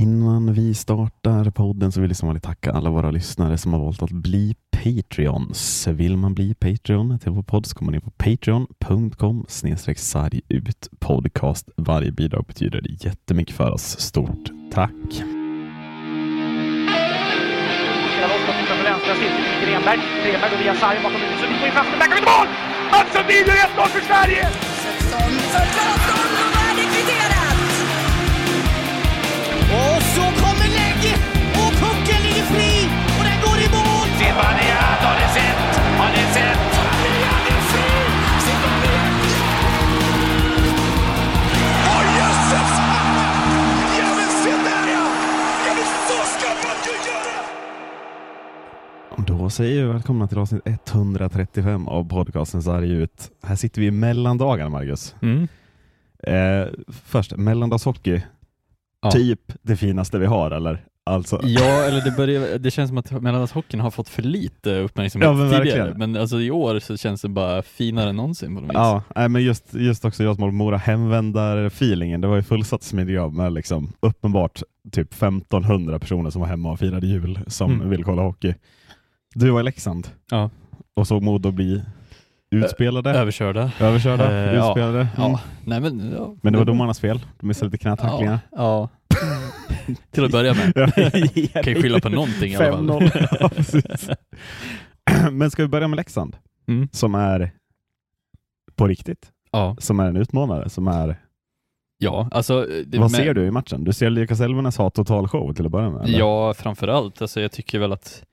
Innan vi startar podden så vill jag liksom som vanligt tacka alla våra lyssnare som har valt att bli Patreons. Vill man bli Patreon till vår podd så kommer man in på patreon.com ut podcast. Varje bidrag betyder jättemycket för oss. Stort tack! Grenberg. Grenberg går via sargen bakom huvudet. vi får ju fast den. Där kommer mål! Alltså Sundin gör 1-0 för Sverige! Så kommer läge och pucken ligger fri och den går i mål! Zibanejad har ni sett! Har ni sett? Då säger vi välkomna till avsnitt 135 av podcasten Sarg ut. Här sitter vi i mellandagarna, Marcus. Mm. Eh, först, mellandagshockey. Ja. Typ det finaste vi har, eller? Alltså, Ja, eller det, börjar, det känns som att mellanlandshockeyn har fått för lite uppmärksamhet Ja, men tidigare. Men alltså i år så känns det bara finare än någonsin på något vis. Ja, nej, men just, just också jag som håller på Mora hemvändar-feelingen. Det var ju fullsatt smidig med liksom uppenbart typ 1500 personer som var hemma och firade jul som Mm. vill kolla hockey. Du var i Leksand Ja. och såg Modo bli utspelade, Överkörda. överkörda, ja. utspelade. Mm. Ja. Nej, men, ja. Men det var domarnas fel. De missade lite knätacklingar. Ja. ja. Till att börja med. kan ju skylla på någonting i alla fall. 5-0. Ja, precis. Men ska vi börja med Leksand? Mm. Som är på riktigt. Ja. Som är en utmanare. Som är... ja, alltså. Det, Vad men- ser du i matchen? Du ser Lukas Elvenes ha total show till att börja med? eller? Ja, framförallt. Alltså, jag tycker väl att,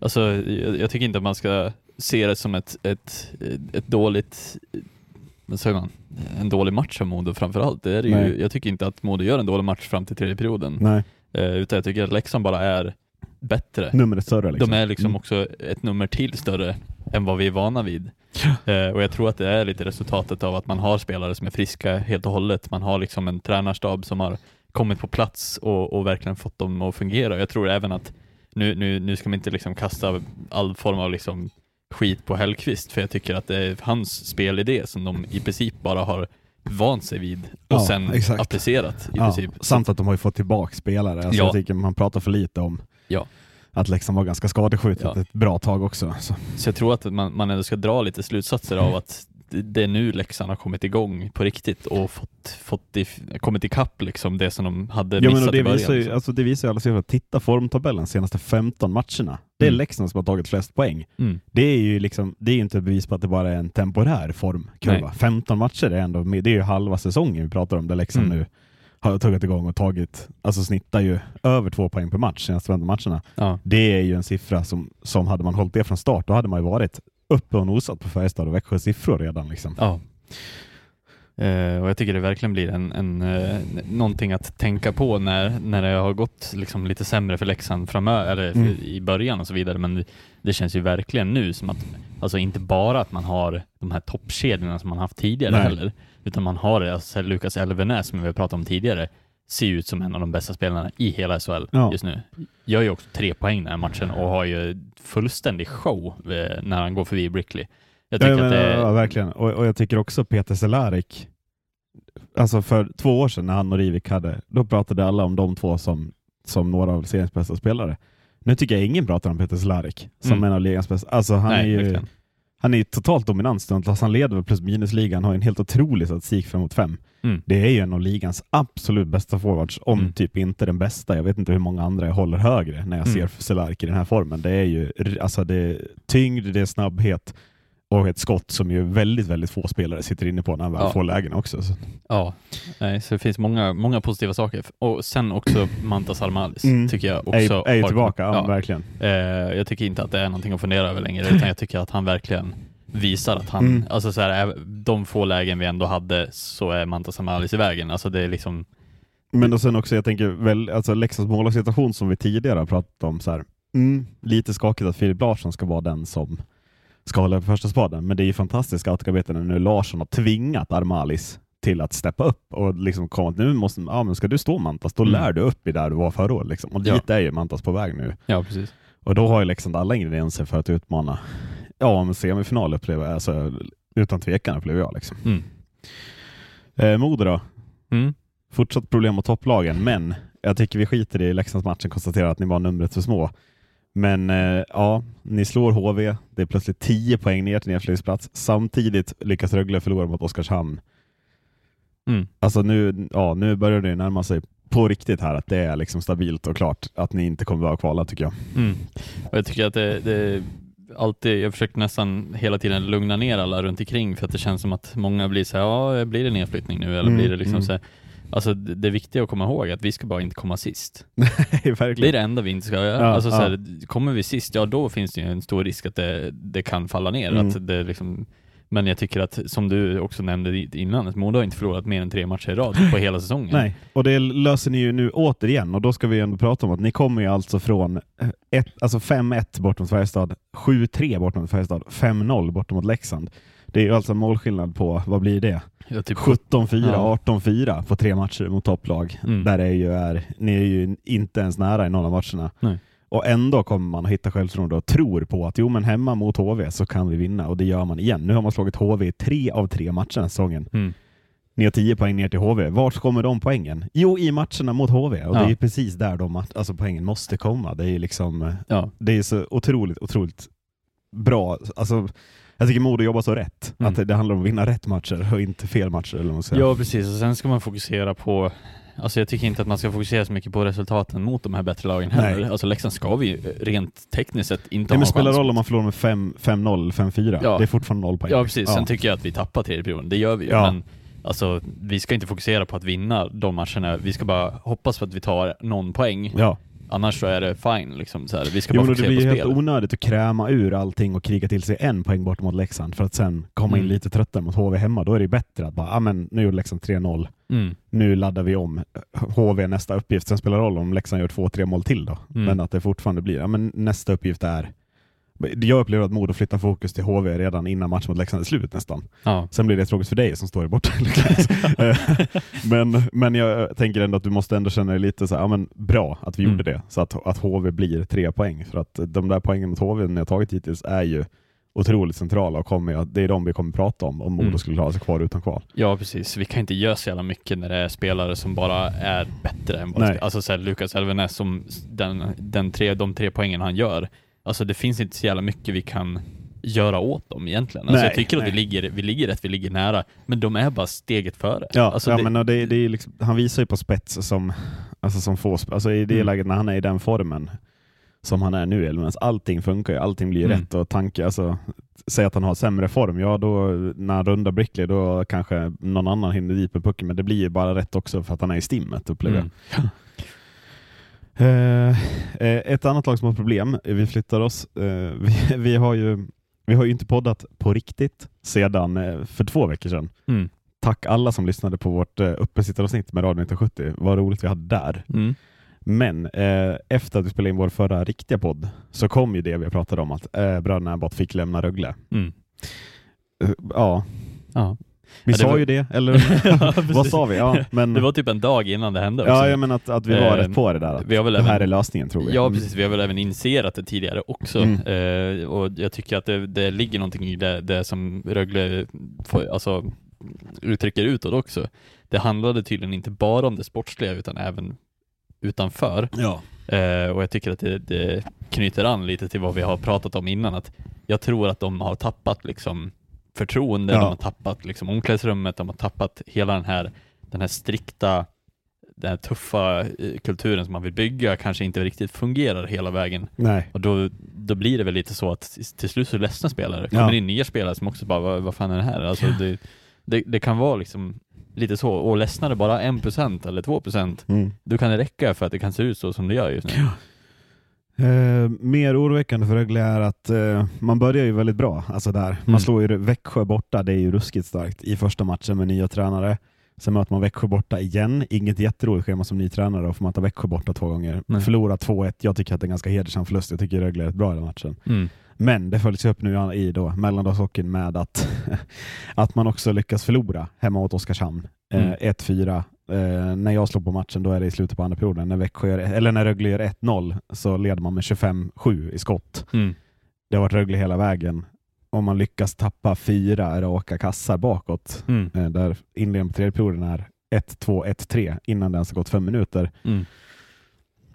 alltså, jag, jag tycker inte att man ska se det som ett, ett, ett dåligt, man, en dålig match av Modo framförallt. Det är det ju, jag tycker inte att Modo gör en dålig match fram till tredje perioden, Nej, eh, utan jag tycker att Leksand bara är bättre. numret större. Liksom. De är liksom Mm. också ett nummer till större än vad vi är vana vid. Eh, och jag tror att det är lite resultatet av att man har spelare som är friska helt och hållet. Man har liksom en tränarstab som har kommit på plats och, och verkligen fått dem att fungera. Jag tror även att nu, nu, nu ska man inte liksom kasta all form av liksom skit på Hellqvist, för jag tycker att det är hans spelidé som de i princip bara har vant sig vid och Ja, sen exakt. applicerat i ja, princip. Samt att de har ju fått tillbaka spelare. Alltså Ja. Jag tycker man pratar för lite om Ja. att Leksand var ganska skadeskjutet Ja. ett bra tag också. Så. Så jag tror att man, man ändå ska dra lite slutsatser av att det- är nu Leksand har kommit igång på riktigt och fått, fått i, kommit ikapp liksom det som de hade Ja, men missat och det, början. visar ju, liksom. alltså det visar ju alla siffror. Titta formtabellen senaste 15 matcherna. Det är Mm. Leksand som har tagit flest poäng. mm. Det är ju liksom, det är inte ett bevis på att det bara är en temporär formkurva. Nej. 15 matcher är ändå, det är ju halva säsongen vi pratar om där Leksand Mm. nu har tagit igång och tagit, alltså snittar ju över två poäng per match senaste 15 matcherna. ja. Det är ju en siffra som, som hade man hållit det från start, då hade man ju varit uppe och nosat på Färjestad och Växjös siffror redan. Liksom. ja. Eh, och jag tycker det verkligen blir en, en, eh, någonting att tänka på när, när det har gått liksom lite sämre för Leksand framöver, eller Mm. i början och så vidare. Men det, det känns ju verkligen nu som att, alltså inte bara att man har de här toppkedjorna som man haft tidigare Nej. heller, utan man har alltså Lukas Elvenäs som vi har pratat om tidigare, ser ut som en av de bästa spelarna i hela SHL Ja. just nu. Gör ju också tre poäng den här matchen och har ju fullständig show eh, när han går förbi Brickley. Jag tycker Ja, men, det ja, är... verkligen. Och, och jag tycker också Peter Cehlarik, alltså för två år sedan när han och Rivik hade, då pratade alla om de två som, som några av seriens bästa spelare. Nu tycker jag ingen pratar om Peter Cehlarik som Mm. en av ligans bästa. Alltså han är Nej, ju verkligen. Han är ju totalt dominant. Han leder väl plus minus-ligan, har en helt otrolig statistik framåt fem. Mm. Det är ju en av ligans absolut bästa forwards, om Mm. typ inte den bästa. Jag vet inte hur många andra jag håller högre när jag Mm. ser Cehlarik i den här formen. Det är ju alltså det är tyngd, det är snabbhet och ett skott som ju väldigt, väldigt få spelare sitter inne på när han väl Ja. får lägen också. Så. Ja, nej, så det finns många, många positiva saker. Och sen också Mantas Armalis Mm. tycker jag också Är, är tillbaka, ja, ja. verkligen. Eh, jag tycker inte att det är någonting att fundera över längre, utan jag tycker att han verkligen visar att han, Mm. alltså så här, de få lägen vi ändå hade så är Mantas Armalis i vägen. Alltså det är liksom, Men och sen också, jag tänker väl, alltså Leksands målvaktssituation som vi tidigare har pratat om, så här, mm, lite skakigt att Filip Larsson ska vara den som ska hålla på första spaden, men det är ju fantastiskt scoutingarbete när nu Larsson har tvingat Armalis till att steppa upp och liksom komma att nu måste, ja men ska du stå Mantas, då Mm. lär du upp i där du var förra året liksom. Och Ja. dit är ju Mantas på väg nu. ja precis. Och då har ju Leksand alla ingredienser för att utmana, ja men semifinal upplever jag, alltså utan tvekan upplever jag liksom. Mm. Eh, Modo då? Mm. Fortsatt problem mot topplagen, men jag tycker vi skiter i Leksandsmatchen, konstaterar att ni var numret för små. Men eh, ja, ni slår HV, det är plötsligt 10 poäng ner till nedflyttningsplats. Samtidigt lyckas Rögle förlora mot Oskarshamn. Mm. Alltså nu, ja, nu börjar det närma sig på riktigt här att det är liksom stabilt och klart att ni inte kommer behöva kvala tycker jag. Mm. Och jag tycker att det, det alltid, jag försöker nästan hela tiden lugna ner alla runt omkring för att det känns som att många blir så här, ja blir det nedflyttning nu eller Mm, blir det liksom mm. så här, Alltså det, det viktiga att komma ihåg är att vi ska bara inte komma sist. Nej, Det är verkligen. det enda vi inte ska göra. Ja, alltså, så ja. här, kommer vi sist, ja då finns det ju en stor risk att det, det kan falla ner. Mm. Att det liksom, men jag tycker att, som du också nämnde innan, att Modo har inte förlorat mer än tre matcher i rad på hela säsongen. Nej, och det löser ni ju nu återigen och då ska vi ändå prata om att ni kommer ju alltså från eh, ett, alltså 5-1 bort mot Färjestad, 7-3 bort mot Färjestad, 5-0 bort mot Leksand. Det är ju alltså målskillnad på, vad blir det? Ja, typ 17-4, Ja. 18-4 på tre matcher mot topplag. Mm. Där är ju är, ni är ju inte ens nära i någon av matcherna. Nej. Och ändå kommer man att hitta självförtroende och tror på att jo men hemma mot HV så kan vi vinna och det gör man igen. Nu har man slagit HV i tre av tre matcher den säsongen. Mm. Ni har 10 poäng ner till HV. Vart kommer de poängen? Jo, i matcherna mot HV. Och det Ja. är ju precis där de alltså, poängen måste komma. Det är liksom, Ja. det är så otroligt, otroligt bra. Alltså, jag tycker Modo jobbar så rätt. Mm. Att det, det handlar om att vinna rätt matcher och inte fel matcher. Eller säger. Ja precis, och sen ska man fokusera på Alltså jag tycker inte att man ska fokusera så mycket på resultaten mot de här bättre lagen heller. Nej. Alltså Leksand ska vi ju rent tekniskt sett inte Ja, ha men spelar roll om man förlorar med 5 5-0 eller 5-4. Ja. Det är fortfarande noll poäng. Ja precis, Ja. sen tycker jag att vi tappar tredje perioden, det gör vi ju. Ja. Men alltså, vi ska inte fokusera på att vinna de matcherna, vi ska bara hoppas på att vi tar någon poäng. Ja. Annars så är det fine liksom. Så här. Vi ska Jo, bara det fokusera blir på ju helt spel. onödigt att kräma ur allting och kriga till sig en poäng bort mot Leksand för att sen komma in Mm. lite tröttare mot HV hemma. Då är det bättre att bara, ah, men nu gjorde Leksand 3-0. Mm. Nu laddar vi om. HV nästa uppgift. Sen spelar det roll om Leksand gör två, tre mål till då. Mm. Men att det fortfarande blir, ja, men nästa uppgift är jag upplever att Modo flyttar fokus till HV redan innan matchen mot Leksand är slut nästan. Ja. Sen blir det tråkigt för dig som står borta. Eh, men, men jag tänker ändå att du måste ändå känna dig lite så här, ja, men bra att vi Mm. gjorde det, så att, att HV blir tre poäng. För att de där poängen mot HV ni har tagit hittills är ju otroligt centrala och kommer, det är de vi kommer prata om om Modo Mm. skulle klara sig kvar utan kval. ja precis, vi kan inte göra så jävla mycket när det är spelare som bara är bättre än vad. Alltså såhär Lukas Elvenäs som den, den tre, de tre poängen han gör, alltså det finns inte så jävla mycket vi kan göra åt dem egentligen. Alltså Nej, jag tycker att vi nej. ligger, vi ligger rätt, vi ligger nära, men de är bara steget före. Ja, alltså ja det, men det, det är liksom, han visar ju på spets som, alltså som få, alltså i det Mm. läget när han är i den formen som han är nu, Elfsborg, allting funkar ju, allting blir Mm. rätt och tanke, alltså säg att han har sämre form, ja då när han rundar Brickley då kanske någon annan hinner dit med pucken, men det blir ju bara rätt också för att han är i stimmet upplever jag. mm. Eh, eh, ett annat lag som har problem, eh, vi flyttar oss. Eh, vi, vi, har ju, vi har ju inte poddat på riktigt sedan eh, för två veckor sedan. Mm. Tack alla som lyssnade på vårt uppesittaravsnitt med Radio 1970. Vad roligt vi hade där. Mm. Men efter att vi spelade in vår förra riktiga podd så kom ju det vi pratade om att bröderna Abbott fick lämna Rögle. Mm. Ja, Ja. Vi Ja, sa var- ju det, eller Ja, vad sa vi? Ja, men, Det var typ en dag innan det hände också. ja, jag menar att, att vi var Eh, rätt på det där. Vi har väl det här även- är lösningen tror vi. Ja Mm. precis, vi har väl även initierat det tidigare också. Mm. Eh, och jag tycker att det, det ligger någonting i det, det som Rögle får, alltså, uttrycker utåt också. Det handlade tydligen inte bara om det sportsliga utan även utanför. Ja. Eh, och jag tycker att det, det knyter an lite till vad vi har pratat om innan. Att jag tror att de har tappat liksom förtroende, Ja. de har tappat liksom omklädningsrummet, de har tappat hela den här, den här strikta, den här tuffa eh, kulturen som man vill bygga kanske inte riktigt fungerar hela vägen. Nej. Och då, då blir det väl lite så att till slut så ledsna spelare. Kommer Ja. in nya spelare som också bara, vad, vad fan är det här? Alltså det, det, det kan vara liksom lite så, och ledsnar det bara 1% eller 2% Mm. då kan det räcka för att det kan se ut så som det gör just nu. Eh, mer oroväckande för Rögle är att eh, man börjar ju väldigt bra. Alltså där. Man Mm. slår ju Växjö borta, det är ju ruskigt starkt i första matchen med nya tränare. Sen möter man Växjö borta igen. Inget jätteroligt schema som ny tränare och får möta Växjö borta två gånger. Nej. Förlora 2-1. Jag tycker att det är en ganska hedersam förlust. Jag tycker Rögle är rätt bra i den matchen. Mm. Men det följs upp nu i då mellandagshockeyn med att, att man också lyckas förlora hemma mot Oskarshamn. Eh, Mm. 1-4. Eh, när jag slår på matchen då är det i slutet på andra perioden. När, Växjö gör, eller när Rögle gör 1-0 så leder man med 25-7 i skott. Mm. Det har varit Rögle hela vägen. Om man lyckas tappa fyra raka kassar bakåt, Mm. eh, där inledningen på tredje perioden är 1-2, 1-3 innan det ens har gått fem minuter, Mm.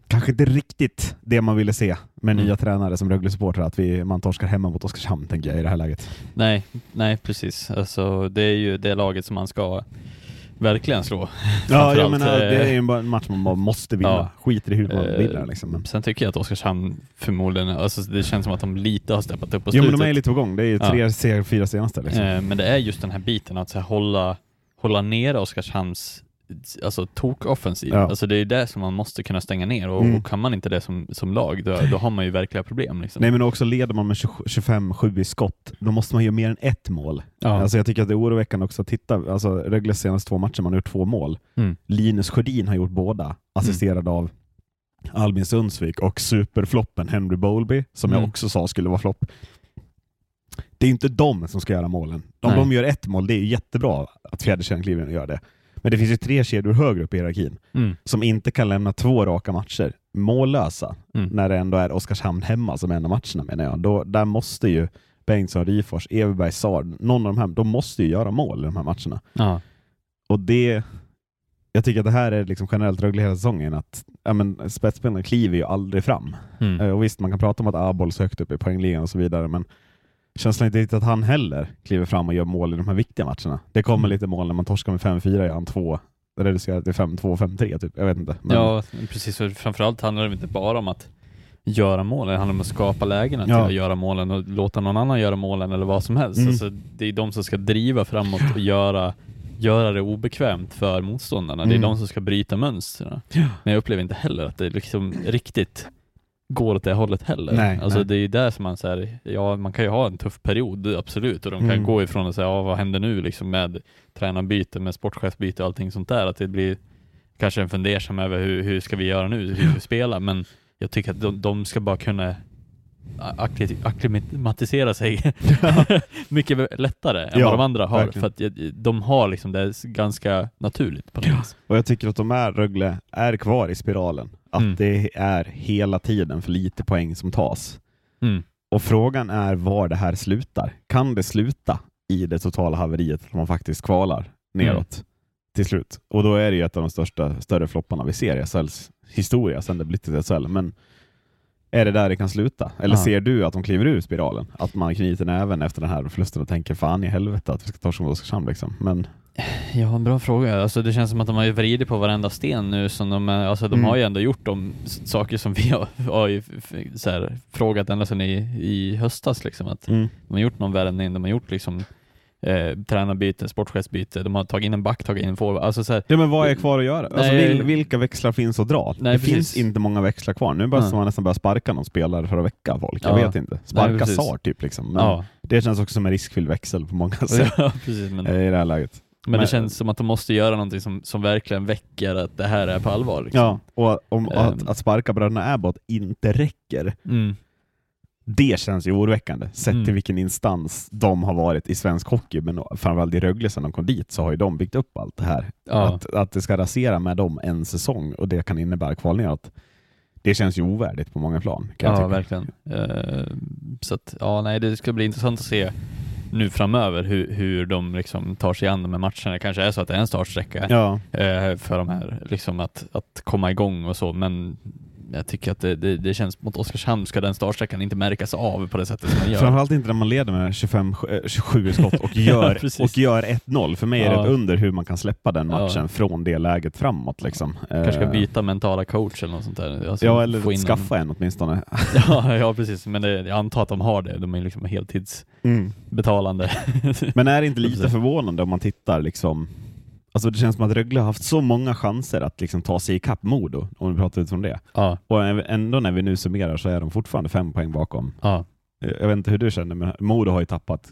kanske inte riktigt det man ville se med Mm. nya tränare som Rögle-supporter, att vi, man torskar hemma mot Oskarshamn, tänker jag i det här läget. Nej, nej precis. Alltså, det är ju det laget som man ska verkligen slå. Ja, jag menar, det är eh, ju en match man bara måste vinna. Ja. Skiter i hur man Eh, vinner liksom. Sen tycker jag att Oskarshamn förmodligen, alltså det känns som att de lite har steppat upp på jo, men slutet. de är lite på gång. Det är ju Ja. tre, se- fyra senaste. Liksom. Eh, Men det är just den här biten att så här, hålla, hålla ner Oskarshamns alltså, tok-offensiv. Ja. Alltså, det är det som man måste kunna stänga ner och, Mm. och kan man inte det som, som lag, då, då har man ju verkliga problem. Liksom. Nej men också leder man med 20 25-7 i skott, då måste man göra mer än ett mål. ja. Alltså jag tycker att det är oroväckande också att titta, alltså Rögles senaste två matcher, man har gjort två mål. Mm. Linus Sjödin har gjort båda, assisterad av Albin Sundsvik och superfloppen Henry Bowlby, som jag Mm. också sa skulle vara flopp. Det är inte de som ska göra målen. Om Nej. de gör ett mål, det är jättebra att fjärdekedjan kliver in och gör det. Men det finns ju tre kedjor högre upp i hierarkin Mm. som inte kan lämna två raka matcher mållösa Mm. när det ändå är Oskarshamn hemma som är en av matcherna menar jag. Då, där måste ju Bengtsson, Rifors, Everberg, Sard, någon av de här, de måste ju göra mål i de här matcherna. Ja. Och det, jag tycker att det här är liksom generellt Rögle hela säsongen, att ja, men, spetsspelarna kliver ju aldrig fram. Mm. Eh, och visst, man kan prata om att Abols högt upp i poängligan och så vidare, men känslan inte riktigt att han heller kliver fram och gör mål i de här viktiga matcherna. Det kommer Mm. lite mål när man torskar med 5-4 i han 2 reducerat till 5-2, 5-3 typ. Jag vet inte. Men, Ja, precis. För framförallt handlar det inte bara om att göra mål, det handlar om att skapa lägena till Ja. att göra målen och låta någon annan göra målen eller vad som helst. Mm. Alltså, det är de som ska driva framåt och göra, göra det obekvämt för motståndarna. Det är Mm. de som ska bryta mönstren. Men jag upplever inte heller att det liksom riktigt går åt det hållet heller. Nej, alltså nej. det är ju där som man säger, ja man kan ju ha en tuff period, absolut, och de kan Mm. gå ifrån och säga, ja vad händer nu liksom med tränarbyte, med sportchefsbyte och allting sånt där, att det blir kanske en fundersam över hur, hur ska vi göra nu, hur ska vi spela, men jag tycker att de, de ska bara kunna akkli- akklimatisera sig mycket lättare än Ja, vad de andra har, verkligen. för att de har liksom det ganska naturligt på vis. Och jag tycker att de är, Rögle är kvar i spiralen. Att Mm. det är hela tiden för lite poäng som tas. Mm. Och frågan är var det här slutar. Kan det sluta i det totala haveriet att man faktiskt kvalar neråt Mm. till slut? Och då är det ju ett av de största, större flopparna vi ser i SHLs historia sedan det blivit SHL. Men är det där det kan sluta? Eller Ja. ser du att de kliver ur spiralen? Att man knyter näven efter den här förlusten och tänker fan i helvete att vi ska torska mot Oskarshamn liksom. Men Ja, en bra fråga. Alltså, det känns som att de har ju vridit på varenda sten nu. Som de, är- alltså, de Mm. har ju ändå gjort de saker som vi har, har ju, så här, frågat ända sedan i, i höstas. Liksom, att mm. De har gjort någon värvning, de har gjort liksom, eh, tränarbyte, sportchefsbyte, de har tagit in en back, tagit in en forward. Alltså, så här, Ja men vad är kvar att göra? Alltså, Nej. vil, vilka växlar finns att dra? Nej, det precis. finns inte många växlar kvar. Nu bara Nej. ska man nästan börja sparka någon spelare för att väcka folk. Jag Ja. vet inte. Sparka precis. SAR typ liksom. Men ja, Det känns också som en riskfylld växel på många sätt ja, precis. Men, eh, i det här läget. Men det men- känns som att de måste göra någonting som, som verkligen väcker att det här är på allvar. Liksom. Ja, och om, Ehm. att, att sparka bröderna Abbott inte räcker, Mm. det känns ju oroväckande. Sett Mm. till vilken instans de har varit i svensk hockey, men framförallt i Rögle sedan de kom dit så har ju de byggt upp allt det här. Ja. Att, att det ska rasera med dem en säsong och det kan innebära kval neråt. Det känns ju ovärdigt på många plan. Ja, verkligen. Eh, så att, ja, nej, det ska bli intressant att se nu framöver hur, hur de liksom tar sig an de här matcherna. Det kanske är så att det är en startsträcka Ja, eh, för de här, liksom att, att komma igång och så, men jag tycker att det, det, det känns mot Oskarshamn ska den startsträckan inte märkas av på det sättet som den gör. framförallt inte när man leder med 25, eh, 27 skott och gör, och gör 1-0. För mig är det Ja. ett under hur man kan släppa den Ja. matchen från det läget framåt. Liksom. Kanske ska Eh, byta mentala coach eller något sånt där. Alltså, Ja, få eller in skaffa en åtminstone. En, ja, ja, precis. Men det, jag antar att de har det. De är liksom heltidsbetalande. Men är det inte lite förvånande om man tittar liksom Alltså det känns som att Rögle har haft så många chanser att liksom ta sig ikapp Modo, om vi pratar utifrån det. ja, Och ändå när vi nu summerar så är de fortfarande fem poäng bakom. ja, Jag vet inte hur du känner, men Modo har ju tappat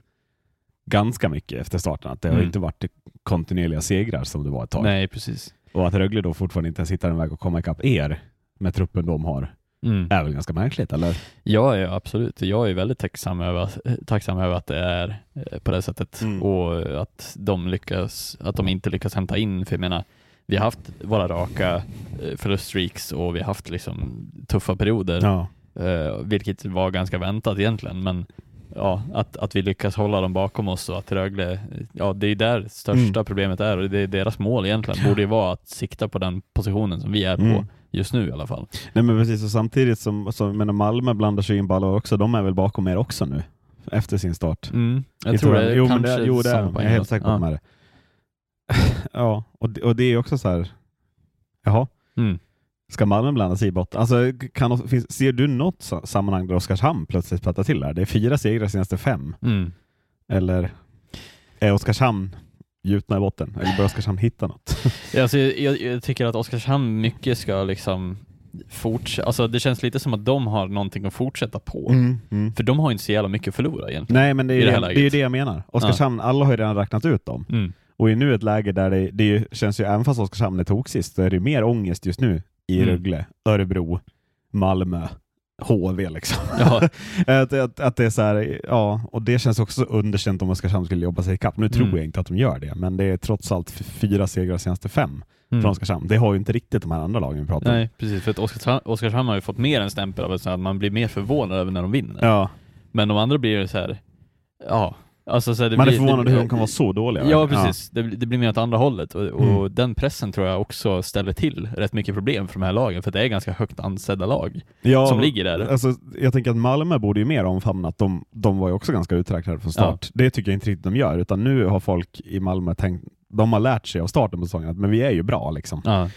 ganska mycket efter starten. Att det har Mm. inte varit kontinuerliga segrar som det var ett tag. nej precis. Och att Rögle då fortfarande inte ens hittar en väg att komma ikapp er med truppen de har, Mm. är väl ganska märkligt, eller? Ja, ja, absolut. Jag är väldigt tacksam över, tacksam över att det är eh, på det sättet Mm. och att de lyckas, att de inte lyckas hämta in, för jag menar, vi har haft våra raka eh, förluststreaks och vi har haft liksom tuffa perioder, Ja. eh, vilket var ganska väntat egentligen, men ja, att, att vi lyckas hålla dem bakom oss och att Rögle, ja det är där största Mm. problemet är och det är deras mål egentligen, borde ju vara att sikta på den positionen som vi är på Mm. Just nu i alla fall. Nej men precis, och samtidigt som, som menar, Malmö blandar sig in ballar också, de är väl bakom er också nu? Efter sin start. Mm. Jag Inte tror det är jo, men det, jo, det är Jag är helt säker på att de ja. är det. ja, och det, och det är också så här. Jaha, Mm. ska Malmö blanda sig i botten? Alltså, kan, finns, ser du något sa- sammanhang där Oskarshamn plötsligt plattar till där? Det är fyra segrar senaste fem. Mm. Eller är Oskarshamn gjutna i botten? Eller bör Oskarshamn hitta något? Ja, Alltså, jag, jag, tycker att Oskarshamn mycket ska liksom fortsätta, alltså det känns lite som att de har någonting att fortsätta på. mm. För de har ju inte så jävla mycket att förlora egentligen. Nej, men det är, I ju det det, är det jag menar. Oskarshamn, alla har ju redan räknat ut dem. Mm. Och är nu ett läge där det, det ju- känns ju, även fast Oskarshamn är toksist, så är det mer ångest just nu i Mm. Rögle, Örebro, Malmö, HV liksom. Ja. att, att, att det är så här, ja, och det känns också underkänt om Oskarshamn skulle jobba sig ikapp. Nu tror Mm. jag inte att de gör det, men det är trots allt fyra segrar senaste fem Mm. från Oskarshamn. Det har ju inte riktigt de här andra lagen vi pratar om. Nej, precis. För att Oskarshamn, Oskarshamn har ju fått mer en stämpel av att man blir mer förvånad över när de vinner. Ja, Men de andra blir ju så här, ja. Alltså så här, det man är blir, förvånad det, hur de kan vara så dåliga. Ja, precis. Det, blir- det blir mer åt andra hållet och, och Mm. den pressen tror jag också ställer till rätt mycket problem för de här lagen, för det är ganska högt ansedda lag Ja, som ligger där. Alltså, jag tänker att Malmö borde ju mer omfamna att de, de var ju också ganska uträknade från start. Det tycker jag inte riktigt de gör, utan nu har folk i Malmö tänkt, de har lärt sig av starten på säsongen att men vi är ju bra liksom. Ja,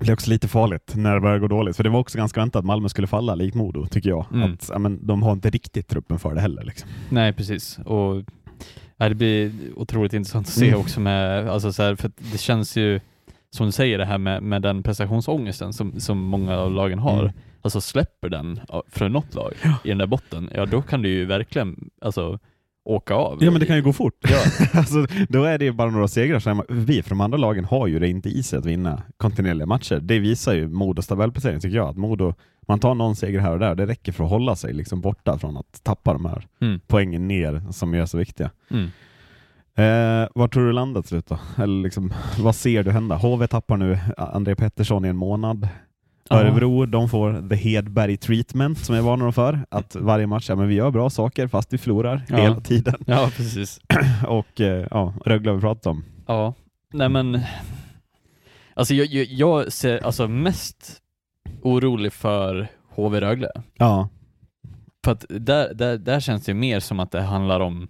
Det är också lite farligt när det börjar gå dåligt, för det var också ganska väntat att Malmö skulle falla likt Modo, tycker jag. Mm. Att, ja, men, de har inte riktigt truppen för det heller. Liksom. nej precis. Och ja, det blir otroligt intressant att se Mm. också med, alltså så här, för det känns ju, som du säger det här med, med den prestationsångesten som, som många av lagen har. Mm. Alltså släpper den från något lag i den där botten, ja då kan du ju verkligen alltså, åka av. Ja men det kan ju gå fort. Ja. alltså, då är det ju bara några segrar så förbi, för de andra lagen har ju det inte i sig att vinna kontinuerliga matcher. Det visar ju Modos tabellplacering tycker jag, att Modo, man tar någon seger här och där, det räcker för att hålla sig liksom borta från att tappa de här Mm. poängen ner som är så viktiga. Mm. Eh, var tror du landet slut då? Eller liksom, vad ser du hända? HV tappar nu André Pettersson i en månad. Örebro, de får the Hedberg treatment som jag varnar dem för. Att varje match, ja men vi gör bra saker fast vi förlorar Ja. hela tiden. Ja, precis. Och eh, ja, Rögle har vi pratat om. Ja, nej men Alltså jag, jag, jag ser alltså mest orolig för HV Rögle. Ja, För att där, där, där känns det mer som att det handlar om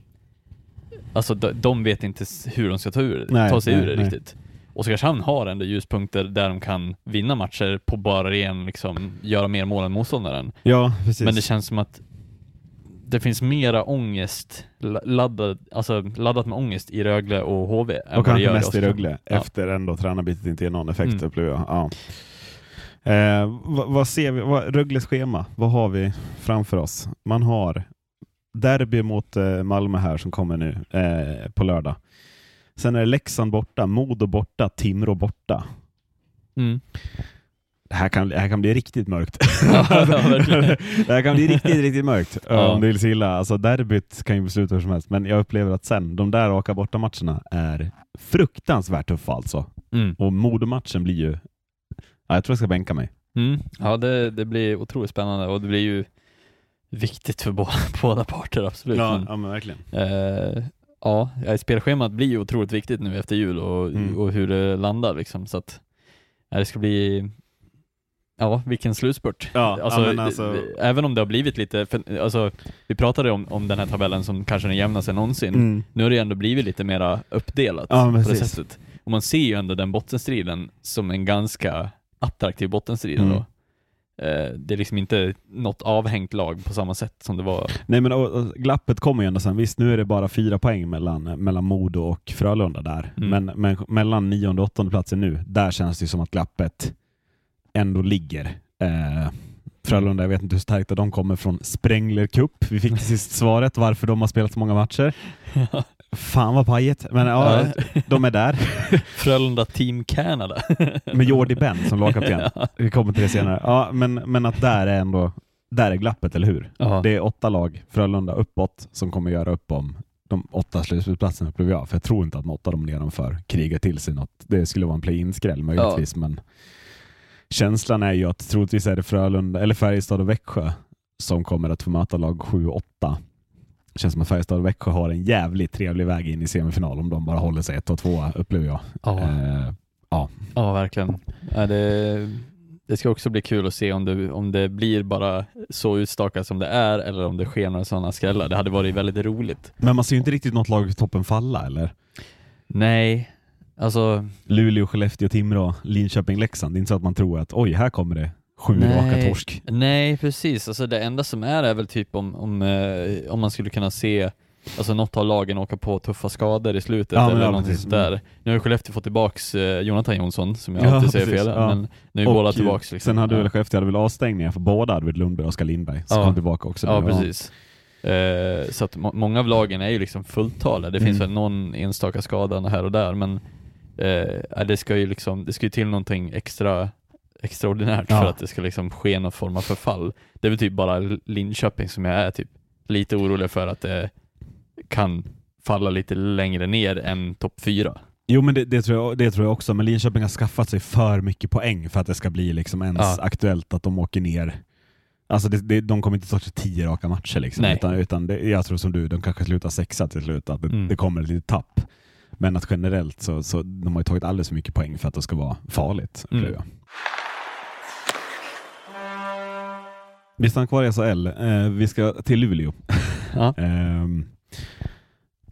Alltså de, de vet inte hur de ska ta, ur, Nej, ta sig nej, ur det nej. riktigt. Oskarshamn har ändå ljuspunkter där de kan vinna matcher på bara ren liksom, göra mer mål än motståndaren. ja precis. Men det känns som att det finns mera ångest la- laddad, alltså laddat med ångest i Rögle och HV än och vad det kanske gör mest i. Rögle, Ja. efter ändå tränarbytet inte ger någon effekt Mm. upplever jag. Ja. Eh, vad, vad ser vi? Vad, Rögles schema, vad har vi framför oss? Man har derby mot eh, Malmö här som kommer nu eh, på lördag. Sen är det Leksand borta, Modo borta, Timrå borta. Mm. Det här kan, det här kan bli riktigt mörkt. Ja, ja, det här kan bli riktigt, riktigt mörkt Ja. om det vill sig illa. Alltså derbyt kan ju besluta hur som helst, men jag upplever att sen, de där raka borta matcherna är fruktansvärt tuffa alltså. Mm. Och Modo-matchen blir ju... Ja, jag tror jag ska bänka mig. Mm. Ja, det, det blir otroligt spännande och det blir ju viktigt för båda, båda parter, absolut. Men, ja men verkligen. eh, ja, ja, spelschemat blir ju otroligt viktigt nu efter jul och, Mm. och hur det landar liksom, så att ja, det ska bli Ja, vilken slutspurt. Ja, alltså, alltså- Även om det har blivit lite, för, alltså, vi pratade om, om den här tabellen som kanske den jämnaste någonsin. Mm. Nu har det ändå blivit lite mera uppdelat Ja, på det sättet. Och man ser ju ändå den bottenstriden som en ganska attraktiv bottenstrid Mm. ändå. Eh, det är liksom inte något avhängt lag på samma sätt som det var. Nej men och, och, glappet kommer ju ändå sen. Visst, nu är det bara fyra poäng mellan, mellan Modo och Frölunda där. Mm. Men, men mellan nionde och åttonde platsen nu, där känns det som att glappet ändå ligger. Eh, Frölunda, jag vet inte hur starkt de kommer från Sprängler Cup. Vi fick till sist svaret varför de har spelat så många matcher. Fan vad pajigt. Men ja, de är där. Frölunda Team Canada. Med Jordi Ben som lagkapten. Vi kommer till det senare. Ja, men, men att där är ändå, där är glappet, eller hur? Ja. Det är åtta lag, Frölunda uppåt, som kommer göra upp om de åtta slutspelsplatserna upplever jag. För jag tror inte att de åtta de nedanför krigar till sig något. Det skulle vara en play-in-skräll möjligtvis, men känslan är ju att troligtvis är det Frölunda, eller Färjestad och Växjö som kommer att få möta lag 7-8. Det känns som att Färjestad och Växjö har en jävligt trevlig väg in i semifinal om de bara håller sig ett och två upplever jag. Ja. Eh, Ja, verkligen. Ja, det, det ska också bli kul att se om det, om det blir bara så utstakat som det är eller om det sker några sådana skrällar. Det hade varit väldigt roligt. Men man ser ju inte riktigt något lag i toppen falla eller? Nej, alltså Luleå, Skellefteå, Timrå, Linköping, Leksand. Det är inte så att man tror att oj, här kommer det sju raka Nej. torsk. Nej, precis. Alltså det enda som är är väl typ om, om, eh, om man skulle kunna se Alltså något av lagen åka på tuffa skador i slutet Ja, eller ja, någonting precis. sånt där. Nu har ju Skellefteå fått tillbaks eh, Jonathan Jonsson, som jag Ja, alltid säger precis, fel, ja. men nu är Och båda tillbaks. Liksom. Sen hade väl Skellefteå hade väl avstängningar för båda Arvid Lundberg och Oskar Lindberg som kom tillbaka också. Ja, precis. Eh, så att må- många av lagen är ju liksom fulltaliga. Det finns Mm. väl någon enstaka skada här och där, men eh, det ska ju liksom, det ska ju till någonting extra extraordinärt Ja. för att det ska liksom ske någon form av förfall. Det är väl typ bara Linköping som jag är typ lite orolig för att det kan falla lite längre ner än topp fyra. Jo men det, det, tror jag, det tror jag också, men Linköping har skaffat sig för mycket poäng för att det ska bli liksom ens Ja. aktuellt att de åker ner. Alltså det, det, de kommer inte ta sig tio raka matcher liksom, Nej. utan, utan det, jag tror som du, de kanske slutar sexa till slut, att det, Mm. det kommer ett litet tapp. Men att generellt så, så de har ju tagit alldeles för mycket poäng för att det ska vara farligt. Mm. Vi stannar kvar i SHL. Eh, vi ska till Luleå. Ja. Ehm,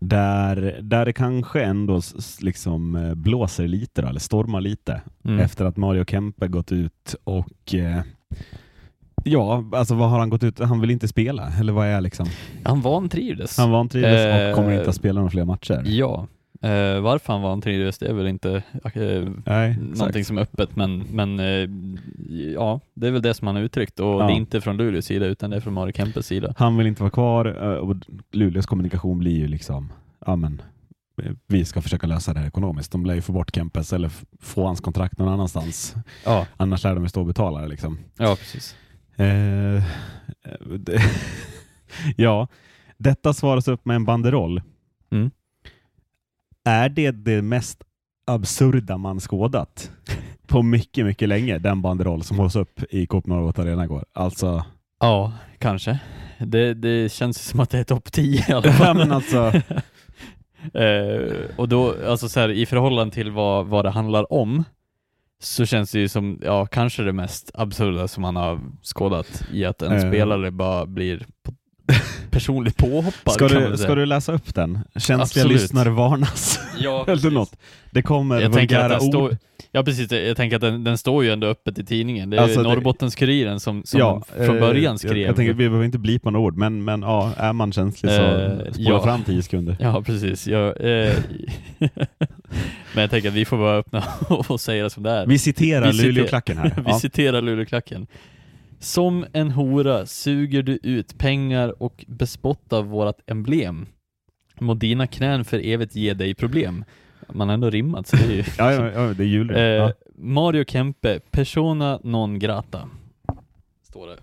där, där det kanske ändå liksom eh, blåser lite, eller stormar lite, Mm. efter att Mario Kempe gått ut och eh, Ja, alltså vad har han gått ut? Han vill inte spela, eller vad är liksom? Han vantrivdes. Han vantrivdes och kommer inte Eh, att spela några fler matcher. Ja. Eh, varför han vantrivdes, det är väl inte eh, Nej, någonting som är öppet, men, men eh, ja, det är väl det som han har uttryckt och Ja. det är inte från Luleås sida utan det är från Mario Kempes sida. Han vill inte vara kvar eh, och Luleås kommunikation blir ju liksom, ja men eh, vi ska försöka lösa det här ekonomiskt. De lär ju få bort Kempes eller få hans kontrakt någon annanstans. Ja, Annars lär de ju stå och betala det liksom. ja precis. Eh, det, ja, detta svaras upp med en banderoll. Mm. Är det det mest absurda man skådat på mycket, mycket länge? Den banderoll som hålls upp i Coop Norrbotten Arena igår. Alltså, Ja, kanske. Det, det känns som att det är topp 10 i alla fall. men alltså Eh, och då, alltså så här, i förhållande till vad, vad det handlar om, så känns det ju som, ja, kanske det mest absurda som man har skådat i att en Eh. spelare bara blir personligt påhoppad. ska, du, ska du läsa upp den? Känsliga Absolut. lyssnare varnas. Ja, Eller något. Det kommer Jag vulgära den ord. står, ja precis, jag tänker att den, den står ju ändå öppet i tidningen. Det är Alltså, Norrbottens-Kuriren som, som från eh, början skrev. Jag, jag tänker, vi behöver inte blipa några ord, men, men ja, är man känslig så Eh, spola ja. fram tio sekunder. Ja, precis. Jag, eh, men jag tänker att vi får vara öppna och säga det som det är. Vi citerar Luleåklacken här. Vi Ja. citerar Luleåklacken. Som en hora suger du ut pengar och bespottar vårat emblem. Må dina knän för evigt ge dig problem. Man har ändå rimmat, så det är ju... Ja, ja, ja, det är jul. Eh, ja. Mario Kempe, persona non grata. Står det.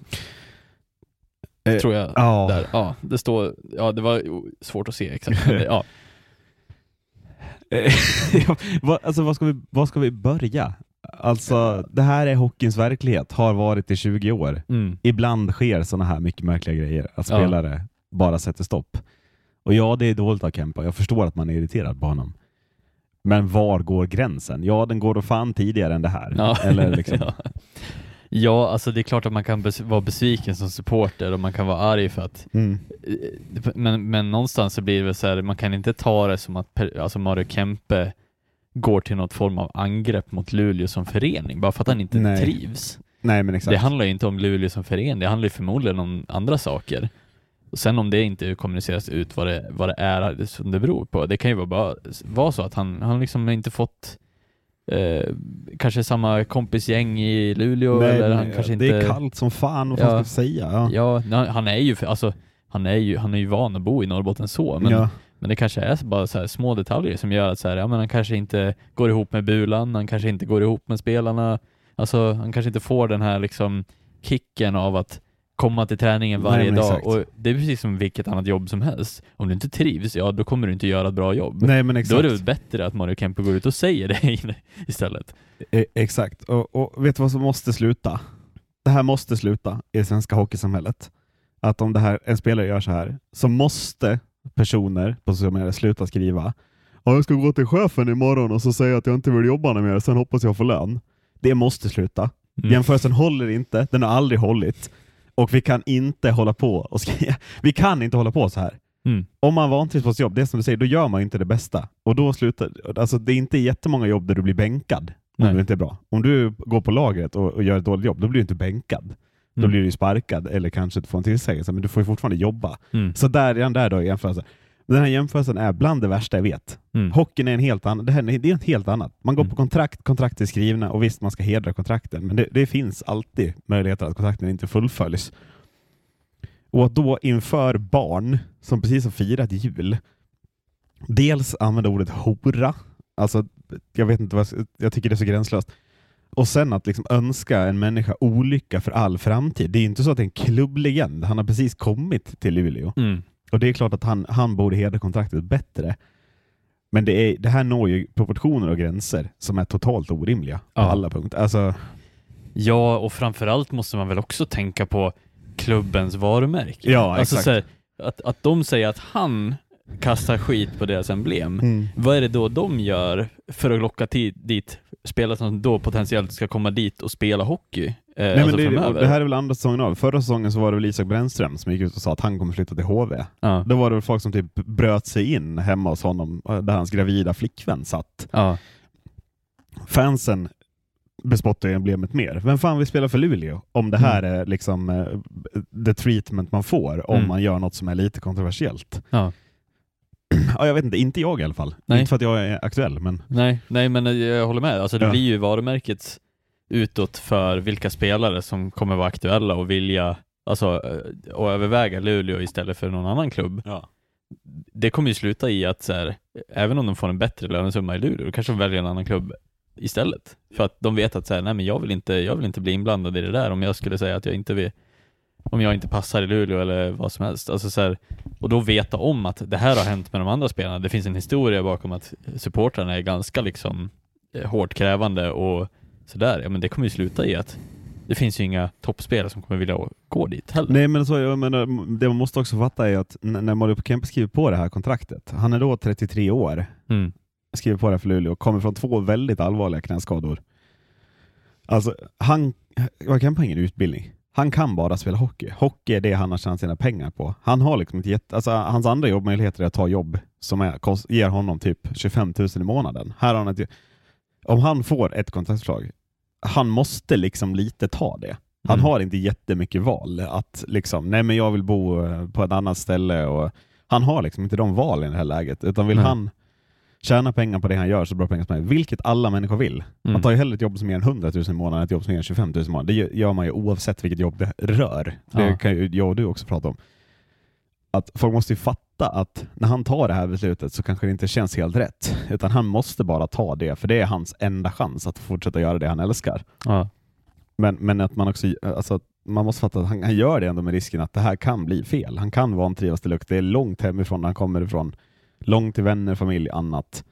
Eh, Tror jag. ja. Där. Ja, det står... Ja, det var svårt att se exakt. Ja. Eh, alltså, vad, ska vi, vad ska vi börja? Alltså, det här är hockeyns verklighet, har varit i 20 år. Mm. Ibland sker sådana här mycket märkliga grejer, att Ja. spelare bara sätter stopp. Och ja, det är dåligt av Kempa. Jag förstår att man är irriterad på honom. Men var går gränsen? Ja, den går då fan tidigare än det här. Ja. Eller liksom, ja. ja, alltså det är klart att man kan bes- vara besviken som supporter och man kan vara arg för att mm. Eh, men, men någonstans så blir det väl så här, man kan inte ta det som att alltså Mario Kempe går till något form av angrepp mot Luleå som förening, bara för att han inte Nej. trivs. Nej, men exakt. Det handlar ju inte om Luleå som förening, det handlar ju förmodligen om andra saker. Och sen om det inte kommuniceras ut vad det, vad det är som det beror på, det kan ju vara, bara, vara så att han, han liksom inte fått eh, kanske samma kompisgäng i Luleå, Nej, eller han kanske det inte... är kallt som fan, vad fan Ja. ska jag säga? Ja. Ja, han är ju, alltså, han är ju, han är ju van att bo i Norrbotten så, men, ja. Men det kanske är bara så små detaljer som gör att så här, ja, men han kanske inte går ihop med Bulan, han kanske inte går ihop med spelarna, alltså han kanske inte får den här liksom kicken av att komma till träningen Nej, varje men dag och det är precis som vilket annat jobb som helst. Om du inte trivs, ja då kommer du inte göra ett bra jobb. Nej, men Då exakt. är det bättre att Mario Kempe går ut och säger det istället. E- Exakt, och, och vet du vad som måste sluta? Det här måste sluta i det svenska hockeysamhället. Att om det här, en spelare gör så här, så måste personer på sociala medier sluta skriva ja, jag ska gå till chefen imorgon och så säga att jag inte vill jobba mer, sen hoppas jag får lön. Det måste sluta. Mm. Jämförelsen håller inte, den har aldrig hållit. Och vi kan inte hålla på och skriva. Vi kan inte hålla på så här. Mm. Om man vantrivs på sitt jobb, det är som du säger, då gör man inte det bästa. Och då slutar, alltså det är inte jättemånga jobb där du blir bänkad om Nej. du inte är bra. Om du går på lagret och, och gör ett dåligt jobb, då blir du inte bänkad. Då Mm. blir du sparkad eller kanske får en tillsägelse, men du får ju fortfarande jobba. Mm. Så där, redan där då i jämförelse. Den här jämförelsen är bland det värsta jag vet. Mm. Hockeyn är en helt annan, det, här, det är ett helt annat. Man går Mm. på kontrakt, kontrakt är skrivna och visst man ska hedra kontrakten, men det, det finns alltid möjligheter att kontrakten inte fullföljs. Och att då inför barn som precis har firat jul, dels använda ordet hora, alltså jag vet inte vad, jag- jag tycker det är så gränslöst. Och sen att liksom önska en människa olycka för all framtid. Det är inte så att det är en klubblegend. Han har precis kommit till Luleå. Mm. Och det är klart att han, han borde hedra kontraktet bättre. Men det, är, det här når ju proportioner och gränser som är totalt orimliga på Ja. alla punkter. Alltså, Ja, och framförallt måste man väl också tänka på klubbens varumärke. Ja, alltså, exakt. här, att, att de säger att han kastar skit på deras emblem. Mm. Vad är det då de gör för att locka dit spelare som då potentiellt ska komma dit och spela hockey? Eh, Nej, alltså men det, det här är väl andra säsongen av. Förra säsongen så var det väl Isak Brännström som gick ut och sa att han kommer flytta till HV. ja. Då var det väl folk som typ bröt sig in hemma hos honom där hans gravida flickvän satt. Ja. Fansen bespottar ju emblemet mer. Vem fan vill spela för Luleå om det här är liksom eh, the treatment man får om Mm. man gör något som är lite kontroversiellt? Ja. Ja, jag vet inte, inte jag i alla fall. Nej. Inte för att jag är aktuell, men Nej, nej, men jag håller med. Alltså, det Ja. blir ju varumärket utåt för vilka spelare som kommer vara aktuella och vilja alltså, eh, och överväga Luleå istället för någon annan klubb. ja. Det kommer ju sluta i att så här, även om de får en bättre lönesumma i Luleå, då kanske de väljer en annan klubb istället. För att de vet att så här, nej, men jag, vill inte, jag vill inte bli inblandad i det där om jag skulle säga att jag inte vill om jag inte passar i Luleå eller vad som helst. Alltså så här, och då veta om att det här har hänt med de andra spelarna. Det finns en historia bakom att supportrarna är ganska liksom eh, hårt krävande och sådär. Ja men det kommer ju sluta i att det finns ju inga toppspelare som kommer vilja gå dit heller. Nej, men så, jag menar, det man måste också fatta är att när Mario Kempe skriver på det här kontraktet, han är då 33 år, Mm. skriver på det här för Luleå, kommer från två väldigt allvarliga knäskador. Alltså, han, Mario Kempe har ingen utbildning. Han kan bara spela hockey. Hockey är det han har tjänat sina pengar på. Han har liksom inte jätte, alltså, hans andra jobbmöjligheter är att ta jobb som är, kost, ger honom typ 25 000 i månaden. Här har han ett, om han får ett kontraktsförslag, han måste liksom lite ta det. Han Mm. har inte jättemycket val att liksom, nej men jag vill bo eh, på ett annat ställe och han har liksom inte de valen i det här läget, utan vill Nej. han tjäna pengar på det han gör så bra pengar som möjligt, vilket alla människor vill. Man Mm. tar ju hellre ett jobb som ger en 100 000 i månaden än ett jobb som ger en 25 000 i månaden. Det gör- man ju oavsett vilket jobb det rör. Det Ja. kan ju jag och du också prata om. Att folk måste ju fatta att när han tar det här beslutet så kanske det inte känns helt rätt, utan han måste bara ta det, för det är hans enda chans att fortsätta göra det han älskar. Ja. Men, men att man också, alltså, man måste fatta att han, han gör det ändå med risken att det här kan bli fel. Han kan vantrivas till lukt. Det är långt hemifrån han kommer ifrån. Långt till vänner, familj, annat.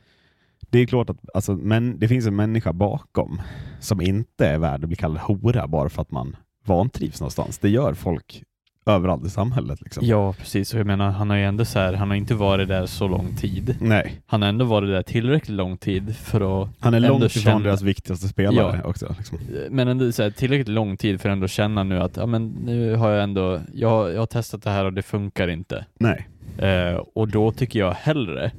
Det är klart att alltså, men, det finns en människa bakom som inte är värd att bli kallad hora bara för att man vantrivs någonstans. Det gör folk överallt i samhället. Liksom. ja, precis. Och jag menar, han har ju ändå så här, han har inte varit där så lång tid. Nej, Han har ändå varit där tillräckligt lång tid för att han är långt ifrån känna- deras viktigaste spelare Ja. också. Liksom. men ändå så här, tillräckligt lång tid för att ändå känna nu att ja, men nu har jag ändå, jag, jag har testat det här och det funkar inte. Nej. Eh, och då tycker jag hellre,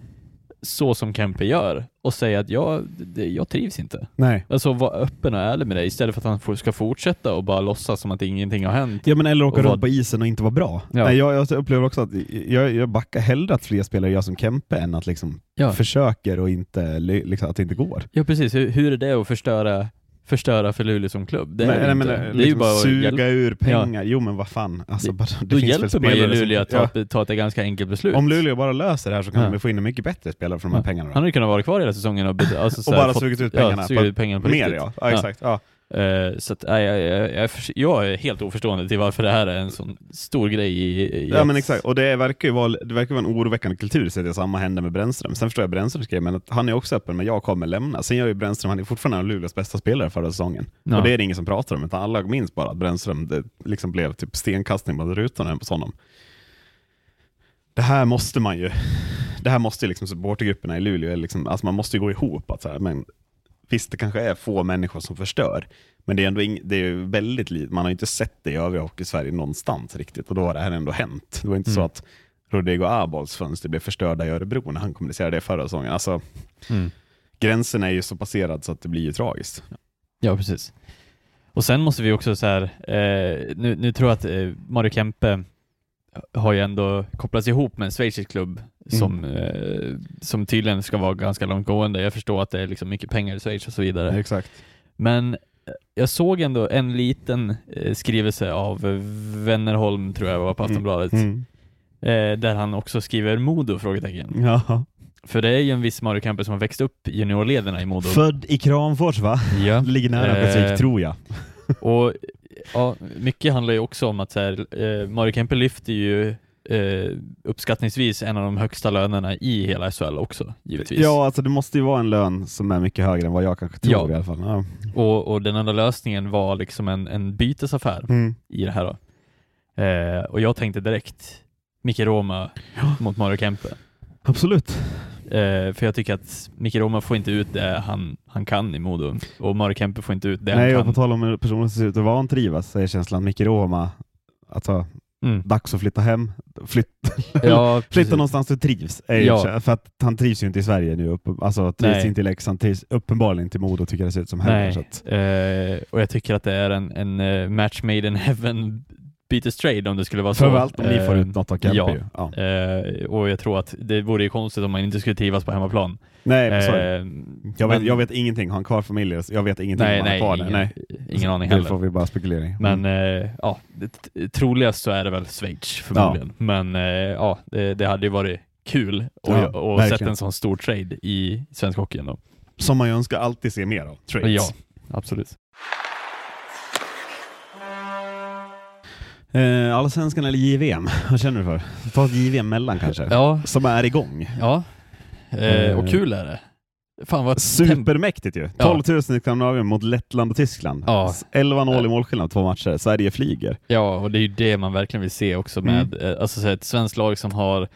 så som Kempe gör, och säga att jag, det, jag trivs inte. Nej. Alltså vara öppen och ärlig med det istället för att han får, ska fortsätta och bara låtsas som att ingenting har hänt. Ja men eller åka runt på isen och inte vara bra. Ja. Nej, jag, jag upplever också att jag, jag backar hellre att fler spelare gör som Kempe än att liksom Ja. försöker och inte, liksom, att det inte går. Ja precis, hur, hur är det att förstöra, förstöra för Luleå som klubb? Det är, Men- det nej, men, det är liksom ju bara att suga ur pengar. Jo men vad fan. Alltså, bara, det Då hjälper man ju Luleå att ja. ta, ta ett ganska enkelt beslut. Om Luleå bara löser det här så kan Ja. de få in en mycket bättre spelare för de här Ja. pengarna. Han hade ju kunnat vara kvar hela säsongen och, alltså, så och bara fått- sugit ut pengarna. Ja, sugit ut pengarna på mer riktigt. ja. ja, exakt. Ja. Eh, så att, nej, jag, jag, jag, är helt oförstående till varför det här är en sån stor grej i, i Ja men exakt, och det verkar ju vara, det verkar vara en oroväckande kultur så att det samma händer med Brännström. Sen förstår jag Brännströms grej, men att han är också öppen, men jag kommer lämna. Sen gör ju Brännström, han är fortfarande en av Luleås bästa spelare förra säsongen. Ja. Och det är det ingen som pratar om, utan alla minns bara att Brännström, det liksom blev typ stenkastning mot rutorna hos honom. Det här måste man ju, det här måste ju liksom supportergrupperna i Luleå, liksom, alltså man måste ju gå ihop. Att så här, men visst det kanske är få människor som förstör, men det är ändå ing, det är väldigt lite, man har inte sett det i övriga hockey-Sverige någonstans riktigt och då har det här ändå hänt. Det var inte så Mm. att Rodrigo Abols fönster blev förstörda i Örebro när han kommunicerade det förra säsongen. Alltså, Mm. gränsen är ju så passerad så att det blir ju tragiskt. Ja, precis. Och sen måste vi också så här, eh, nu, nu tror jag att eh, Mario Kempe har ju ändå kopplats ihop med en schweizisk klubb som, eh, som tydligen ska vara ganska långtgående. Jag förstår att det är liksom mycket pengar i Schweiz och så vidare. Exakt. Men eh, jag såg ändå en liten eh, skrivelse av eh, Wennerholm, tror jag var på Aftonbladet, Mm. eh, där han också skriver Modo? Frågetecken. Ja. För det är ju en viss Mario Kempe som har växt upp juniorlederna i Modo. Född i Kramfors va? Ja. Ligger nära Eh, Örnsköldsvik tror jag. Och ja, mycket handlar ju också om att så här, eh, Mario Kempe lyfter ju eh, uppskattningsvis en av de högsta lönerna i hela SHL också, givetvis. Ja, alltså det måste ju vara en lön som är mycket högre än vad jag kanske tror Ja. i alla fall. Ja. Och, och den enda lösningen var liksom en, en bytesaffär Mm. i det här. Eh, och jag tänkte direkt Micke Roma mot Mario Kempe. Absolut. Eh, för jag tycker att Micke Roma får inte ut det han, han kan i Modo och Mario Kempe får inte ut det Nej, och han på kan. tal om hur personen ser ut och vad han trivas så är känslan Micke Roma, alltså Mm. dags att flytta hem, flytt, Ja, flytta någonstans du trivs. Ja. För att han trivs ju inte i Sverige nu, upp, alltså trivs Nej. inte i Leksand, trivs uppenbarligen inte i Modo tycker jag det ser ut som heller. Nej, att, eh, och jag tycker att det är en, en eh, match made in heaven bytestrade om det skulle vara så. Framförallt om ni får Eh, ut något av Kempe ja. Ja. Eh, och jag tror att det vore ju konstigt om man inte skulle trivas på hemmaplan. Nej, men det. Eh, jag, vet, men- jag vet ingenting, har han kvar familj? Jag vet ingenting nej, om han nej, har kvar det. ingen, Nej. ingen aning Det heller. får vi bara spekulera i. Men Mm. eh, ja, det, troligast så är det väl Schweiz förmodligen. Men eh, ja, det, det hade ju varit kul att Ja, och verkligen. sett en sån stor trade i svensk hockey ändå. Som man ju önskar alltid se mer av. Trades. Ja, absolut. Eh, Allsvenskan eller JVM? Vad känner du för? Ta ett JVM mellan kanske? Ja, Som är igång. ja. Eh, och kul är det. Fan vad Supermäktigt ju. Ja. 12 000 i Skandinavien mot Lettland och Tyskland. Ja. 11-0 i målskillnad två matcher. Sverige flyger. Ja, och det är ju det man verkligen vill se också med Mm. eh, alltså, så ett svenskt lag som har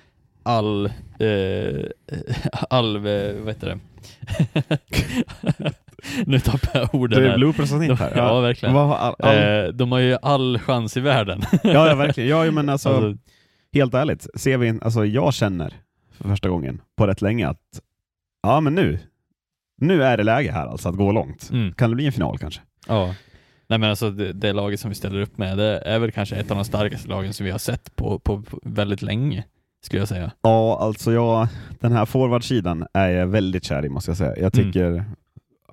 all, eh, all, eh, vad heter det? nu tappar jag orden Det är här. bloopers-avsnitt här. Ja, verkligen. Vad har all, all, Eh, de har ju all chans i världen. ja, ja, verkligen. Ja, men alltså, Alltså, helt ärligt. Ser vi, alltså, jag känner för första gången på rätt länge att ja, men nu, nu är det läge här alltså att gå långt. mm, Kan det bli en final kanske? ja. Nej men alltså det, det laget som vi ställer upp med, det är väl kanske ett av de starkaste lagen som vi har sett på, på, på väldigt länge, skulle jag säga. Ja, alltså jag, den här forwardsidan är jag väldigt kär i måste jag säga. Jag Mm.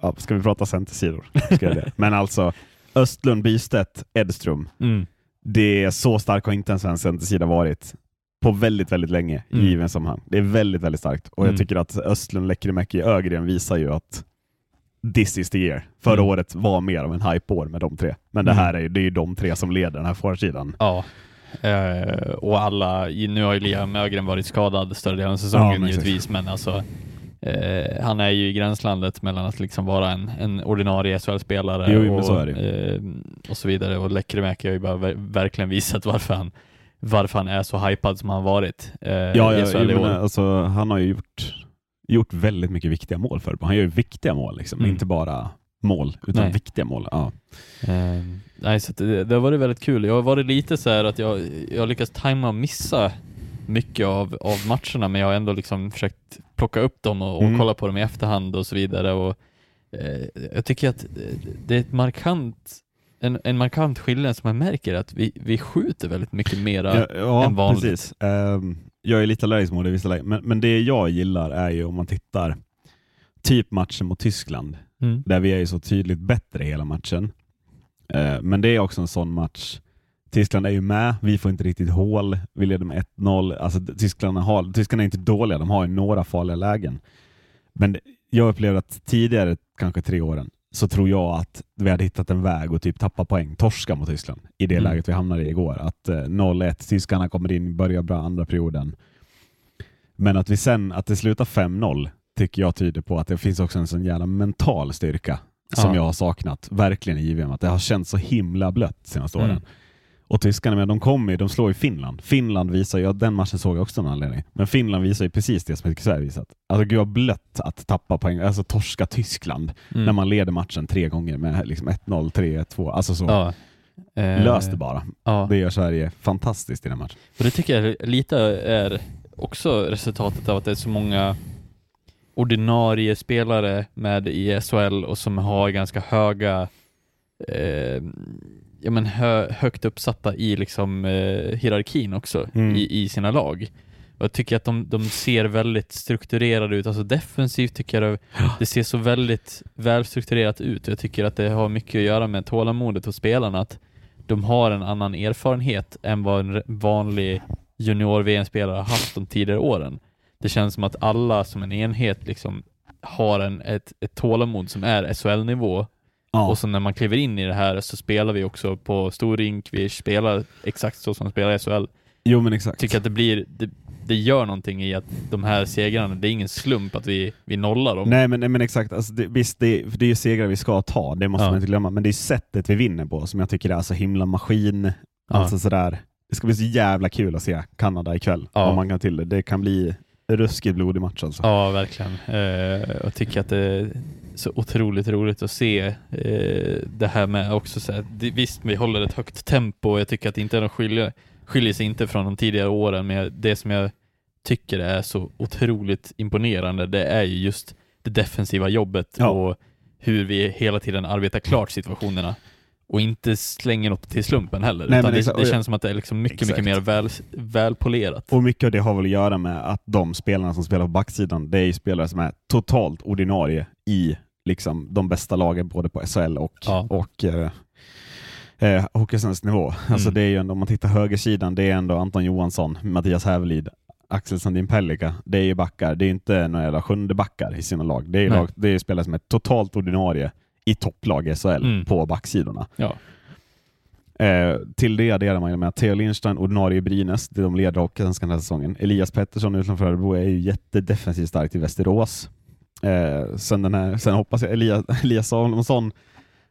Ja, ska vi prata centersidor? Ska jag det. Men alltså Östlund, Bystedt, Edström. Mm. Det är så stark har inte en svensk centersida varit på väldigt, väldigt länge i Mm. JVM sammanhang. Det är väldigt, väldigt starkt och Mm. jag tycker att Östlund, Lekkerimäki, Ögren visar ju att this is the year. Förra Mm. året var mer av en hype-år med de tre, men det Mm. här är ju, det är ju de tre som leder den här forwardsidan. Ja. Eh, och alla, nu har ju Liam Ögren varit skadad större delen av säsongen Ja, men givetvis, men alltså eh, han är ju i gränslandet mellan att liksom vara en, en ordinarie SHL-spelare Jo, och, så eh, och så vidare. Och Lekkerimäki har ju bara ver- verkligen visat varför han, varför han är så hypad som han varit eh, Ja, i ja, SHL i år. alltså, han har ju gjort, gjort väldigt mycket viktiga mål för Han gör ju viktiga mål, liksom. Mm. inte bara mål, utan Nej. viktiga mål. Ja. Eh, nej, så det, det har varit väldigt kul. Jag har varit lite så här att jag, jag lyckats tajma och missa mycket av, av matcherna, men jag har ändå liksom försökt plocka upp dem och, och Mm. kolla på dem i efterhand och så vidare. Och, eh, jag tycker att eh, det är ett markant, en, en markant skillnad som jag märker att vi, vi skjuter väldigt mycket mera. Ja, ja än vanligt. precis. Ehm, jag är lite allergisk mot det vissa lägen, men, men det jag gillar är ju om man tittar typ matchen mot Tyskland, Mm. där vi är ju så tydligt bättre hela matchen. Eh, men det är också en sån match Tyskland är ju med, vi får inte riktigt hål, vi leder med 1-0. Alltså, Tyskland, har, Tyskarna är inte dåliga, de har ju några farliga lägen. Men det- jag upplevde att tidigare, kanske tre åren, så tror jag att vi hade hittat en väg och typ tappa poäng, torska mot Tyskland i det Mm. läget vi hamnade i igår. Att eh, 0-1, tyskarna kommer in, börjar bra andra perioden. Men att vi sen, att det slutar 5-0 tycker jag tyder på att det finns också en sån jävla mental styrka som Ja. jag har saknat, verkligen i JVM. Att det har känts så himla blött senaste Mm. Och tyskarna, men de kommer ju, de slår ju Finland. Finland visar ju, ja, den matchen såg jag också av någon anledning, men Finland visar ju precis det som Sverige visat. Alltså gud vad blött att tappa poäng, alltså torska Tyskland Mm. när man leder matchen tre gånger med liksom 1-0, 3-1, 2, alltså så. Ja. Eh, Lös det bara. Ja. Det gör Sverige fantastiskt i den matchen. Och det tycker jag lite är också resultatet av att det är så många ordinarie spelare med i SHL och som har ganska höga eh, ja, men hö, högt uppsatta i liksom eh, hierarkin också Mm. i, i sina lag. Och jag tycker att de, de ser väldigt strukturerade ut, alltså defensivt tycker jag det, det ser så väldigt välstrukturerat ut. Jag tycker att det har mycket att göra med tålamodet hos spelarna, att de har en annan erfarenhet än vad en vanlig junior-VM-spelare har haft de tidigare åren. Det känns som att alla som en enhet liksom har en, ett, ett tålamod som är SHL-nivå Ja. och så när man kliver in i det här så spelar vi också på stor rink, vi spelar exakt så som man spelar i SHL. Jo men exakt. Tycker att det blir, det, det gör någonting i att de här segrarna, det är ingen slump att vi, vi nollar dem. Nej men, nej, men exakt, alltså, det, visst det, det är ju segrar vi ska ta, det måste Ja. man inte glömma, men det är sättet vi vinner på som jag tycker är så himla maskin. Ja. Alltså sådär, det ska bli så jävla kul att se Kanada ikväll, Ja. om man kan till det. Det kan bli blodig match alltså. Ja, verkligen. Eh, jag tycker att det är så otroligt roligt att se eh, det här med också så här, visst vi håller ett högt tempo och jag tycker att det inte är någon skiljer, skiljer sig inte från de tidigare åren, men det som jag tycker är så otroligt imponerande, det är ju just det defensiva jobbet Ja. och hur vi hela tiden arbetar klart situationerna och inte slänger något till slumpen heller. Nej, det, exakt. det känns som att det är liksom mycket, Exakt. mycket mer väl, välpolerat. Och mycket av det har väl att göra med att de spelarna som spelar på backsidan, det är ju spelare som är totalt ordinarie i liksom, de bästa lagen både på SHL och, Ja. och eh, eh, Hockeysvensk nivå. Alltså Mm. det är ju ändå, om man tittar högersidan, det är ändå Anton Johansson, Mattias Hävelid, Axel Sandin Pellikka. Det är ju backar, det är inte några jävla sjunde backar i sina lag. Det är, lag, det är spelare som är totalt ordinarie i topplag i SHL Mm. på backsidorna. Ja. Eh, till det adderar man ju med att Theo Lindstein, ordinarie Brynäs, det de leder Hockeyallsvenskan den här säsongen. Elias Pettersson utanför Örebro är ju jättedefensivt starkt i Västerås. Eh, sen, den här, sen hoppas jag Elias, Elias Salomonsson,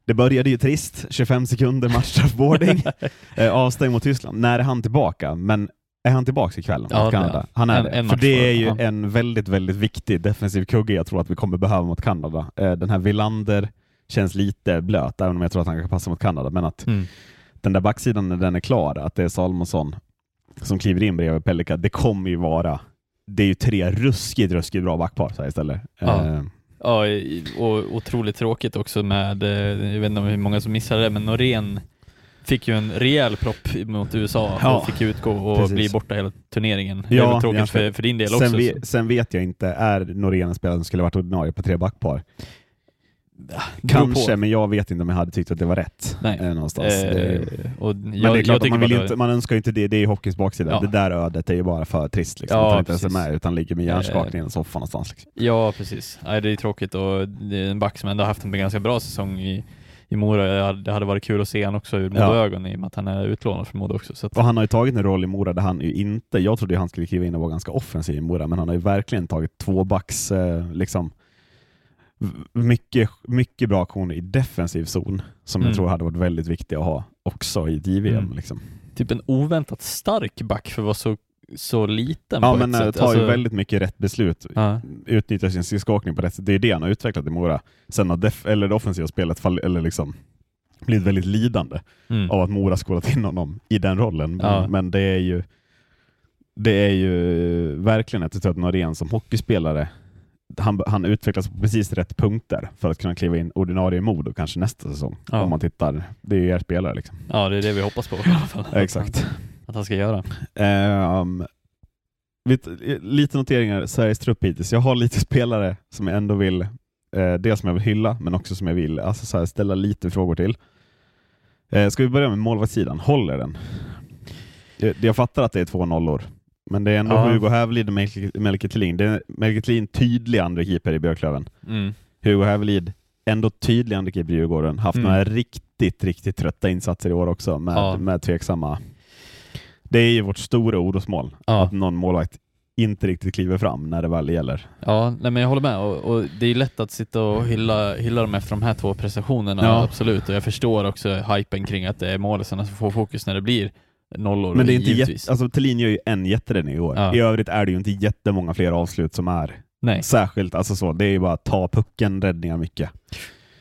det började ju trist, 25 sekunder matchstraffboarding, eh, avstängd mot Tyskland. När är han tillbaka? Men är han tillbaka ikväll mot Ja, är Kanada? han. Han är En- det. en För det är ju Ja. en väldigt, väldigt viktig defensiv kugge jag tror att vi kommer behöva mot Kanada. Eh, den här Villander känns lite blöt, även om jag tror att han kan passa mot Kanada, men att Mm. den där backsidan när den är klar, att det är Salomonsson som kliver in bredvid Pellikka, det kommer ju vara det är ju tre ruskigt, ruskigt bra backpar så här istället. Ja. Eh, Ja, och otroligt tråkigt också med, eh, jag vet inte hur många som missade det, men Norén fick ju en rejäl propp mot USA Ja, och fick utgå och precis. bli borta hela turneringen. Ja, väl tråkigt ja, för, för din del sen, också. så- sen vet jag inte, är Norén en spelare som skulle varit ordinarie på tre backpar? På. Kanske, men jag vet inte om jag hade tyckt att det var rätt. Nej. Eh, någonstans. Eh, Det- och men jag, det är klart, att man, bara vill det- inte, man önskar ju inte det, det är ju hockeyns baksida. Ja. Det där ödet är ju bara för trist. Liksom, Ja, inte ens är med utan ligger med hjärnskakning i en soffa någonstans. Liksom. Ja, precis. Nej, det är tråkigt och det är en back som ändå haft en ganska bra säsong i, i Mora. Det hade varit kul att se han också ur Ja. Modo-ögon i och med att han är utlånad från Modo också. Så att, Och han har ju tagit en roll i Mora där han ju inte, jag trodde ju han skulle kliva in och vara ganska offensiv i Mora, men han har ju verkligen tagit tvåbacks, eh, liksom, mycket, mycket bra aktioner i defensiv zon, som Mm. jag tror hade varit väldigt viktiga att ha också i JVM. Mm. Liksom. typ en oväntat stark back för att vara så, så liten Ja, på men ett eh, sätt. tar ju Alltså- väldigt mycket rätt beslut, Ja. utnyttjar sin skridskoåkning på rätt sätt. Det är det han har utvecklat i Mora. Sen har def- eller det offensiva spelet fall, eller liksom, blivit väldigt lidande Mm. av att Mora skolat in honom i den rollen. Men, Ja. men det är ju det är ju verkligen ett Ted Norén som hockeyspelare. Han, han utvecklas på precis rätt punkter för att kunna kliva in ordinarie i Modo kanske nästa säsong. Ja. Om man tittar, det är ju er spelare liksom. ja, det är det vi hoppas på i alla fall. Exakt. Att han ska göra. Um, lite noteringar, Sveriges trupp hittills. Jag har lite spelare som jag ändå vill, eh, dels som jag vill hylla, men också som jag vill alltså, så här, ställa lite frågor till. Eh, ska vi börja med målvaktssidan? Håller den? Jag, jag fattar att det är två nollor, men det är ändå Ja. Hugo Hävelid och Melke Melke Thelin. Det är Melke Thelin tydlig andra keeper i Björklöven. Mm. Hugo Hävelid ändå tydlig andra keeper i Djurgården. Haft Mm. några riktigt, riktigt trötta insatser i år också med, Ja. med tveksamma. Det är ju vårt stora orosmål. Ja. Att någon målvakt inte riktigt kliver fram när det väl gäller. Ja, nej, men jag håller med och, och det är lätt att sitta och hylla, hylla dem efter de här två prestationerna, Ja. absolut. Och jag förstår också hypen kring att det är målisarna som får fokus när det blir nollor. Men det är inte jätte, alltså Thelin gör ju en jätteräddning i år. Ja. I övrigt är det ju inte jättemånga fler avslut som är Nej, särskilt, alltså så, det är ju bara ta pucken, räddningar mycket.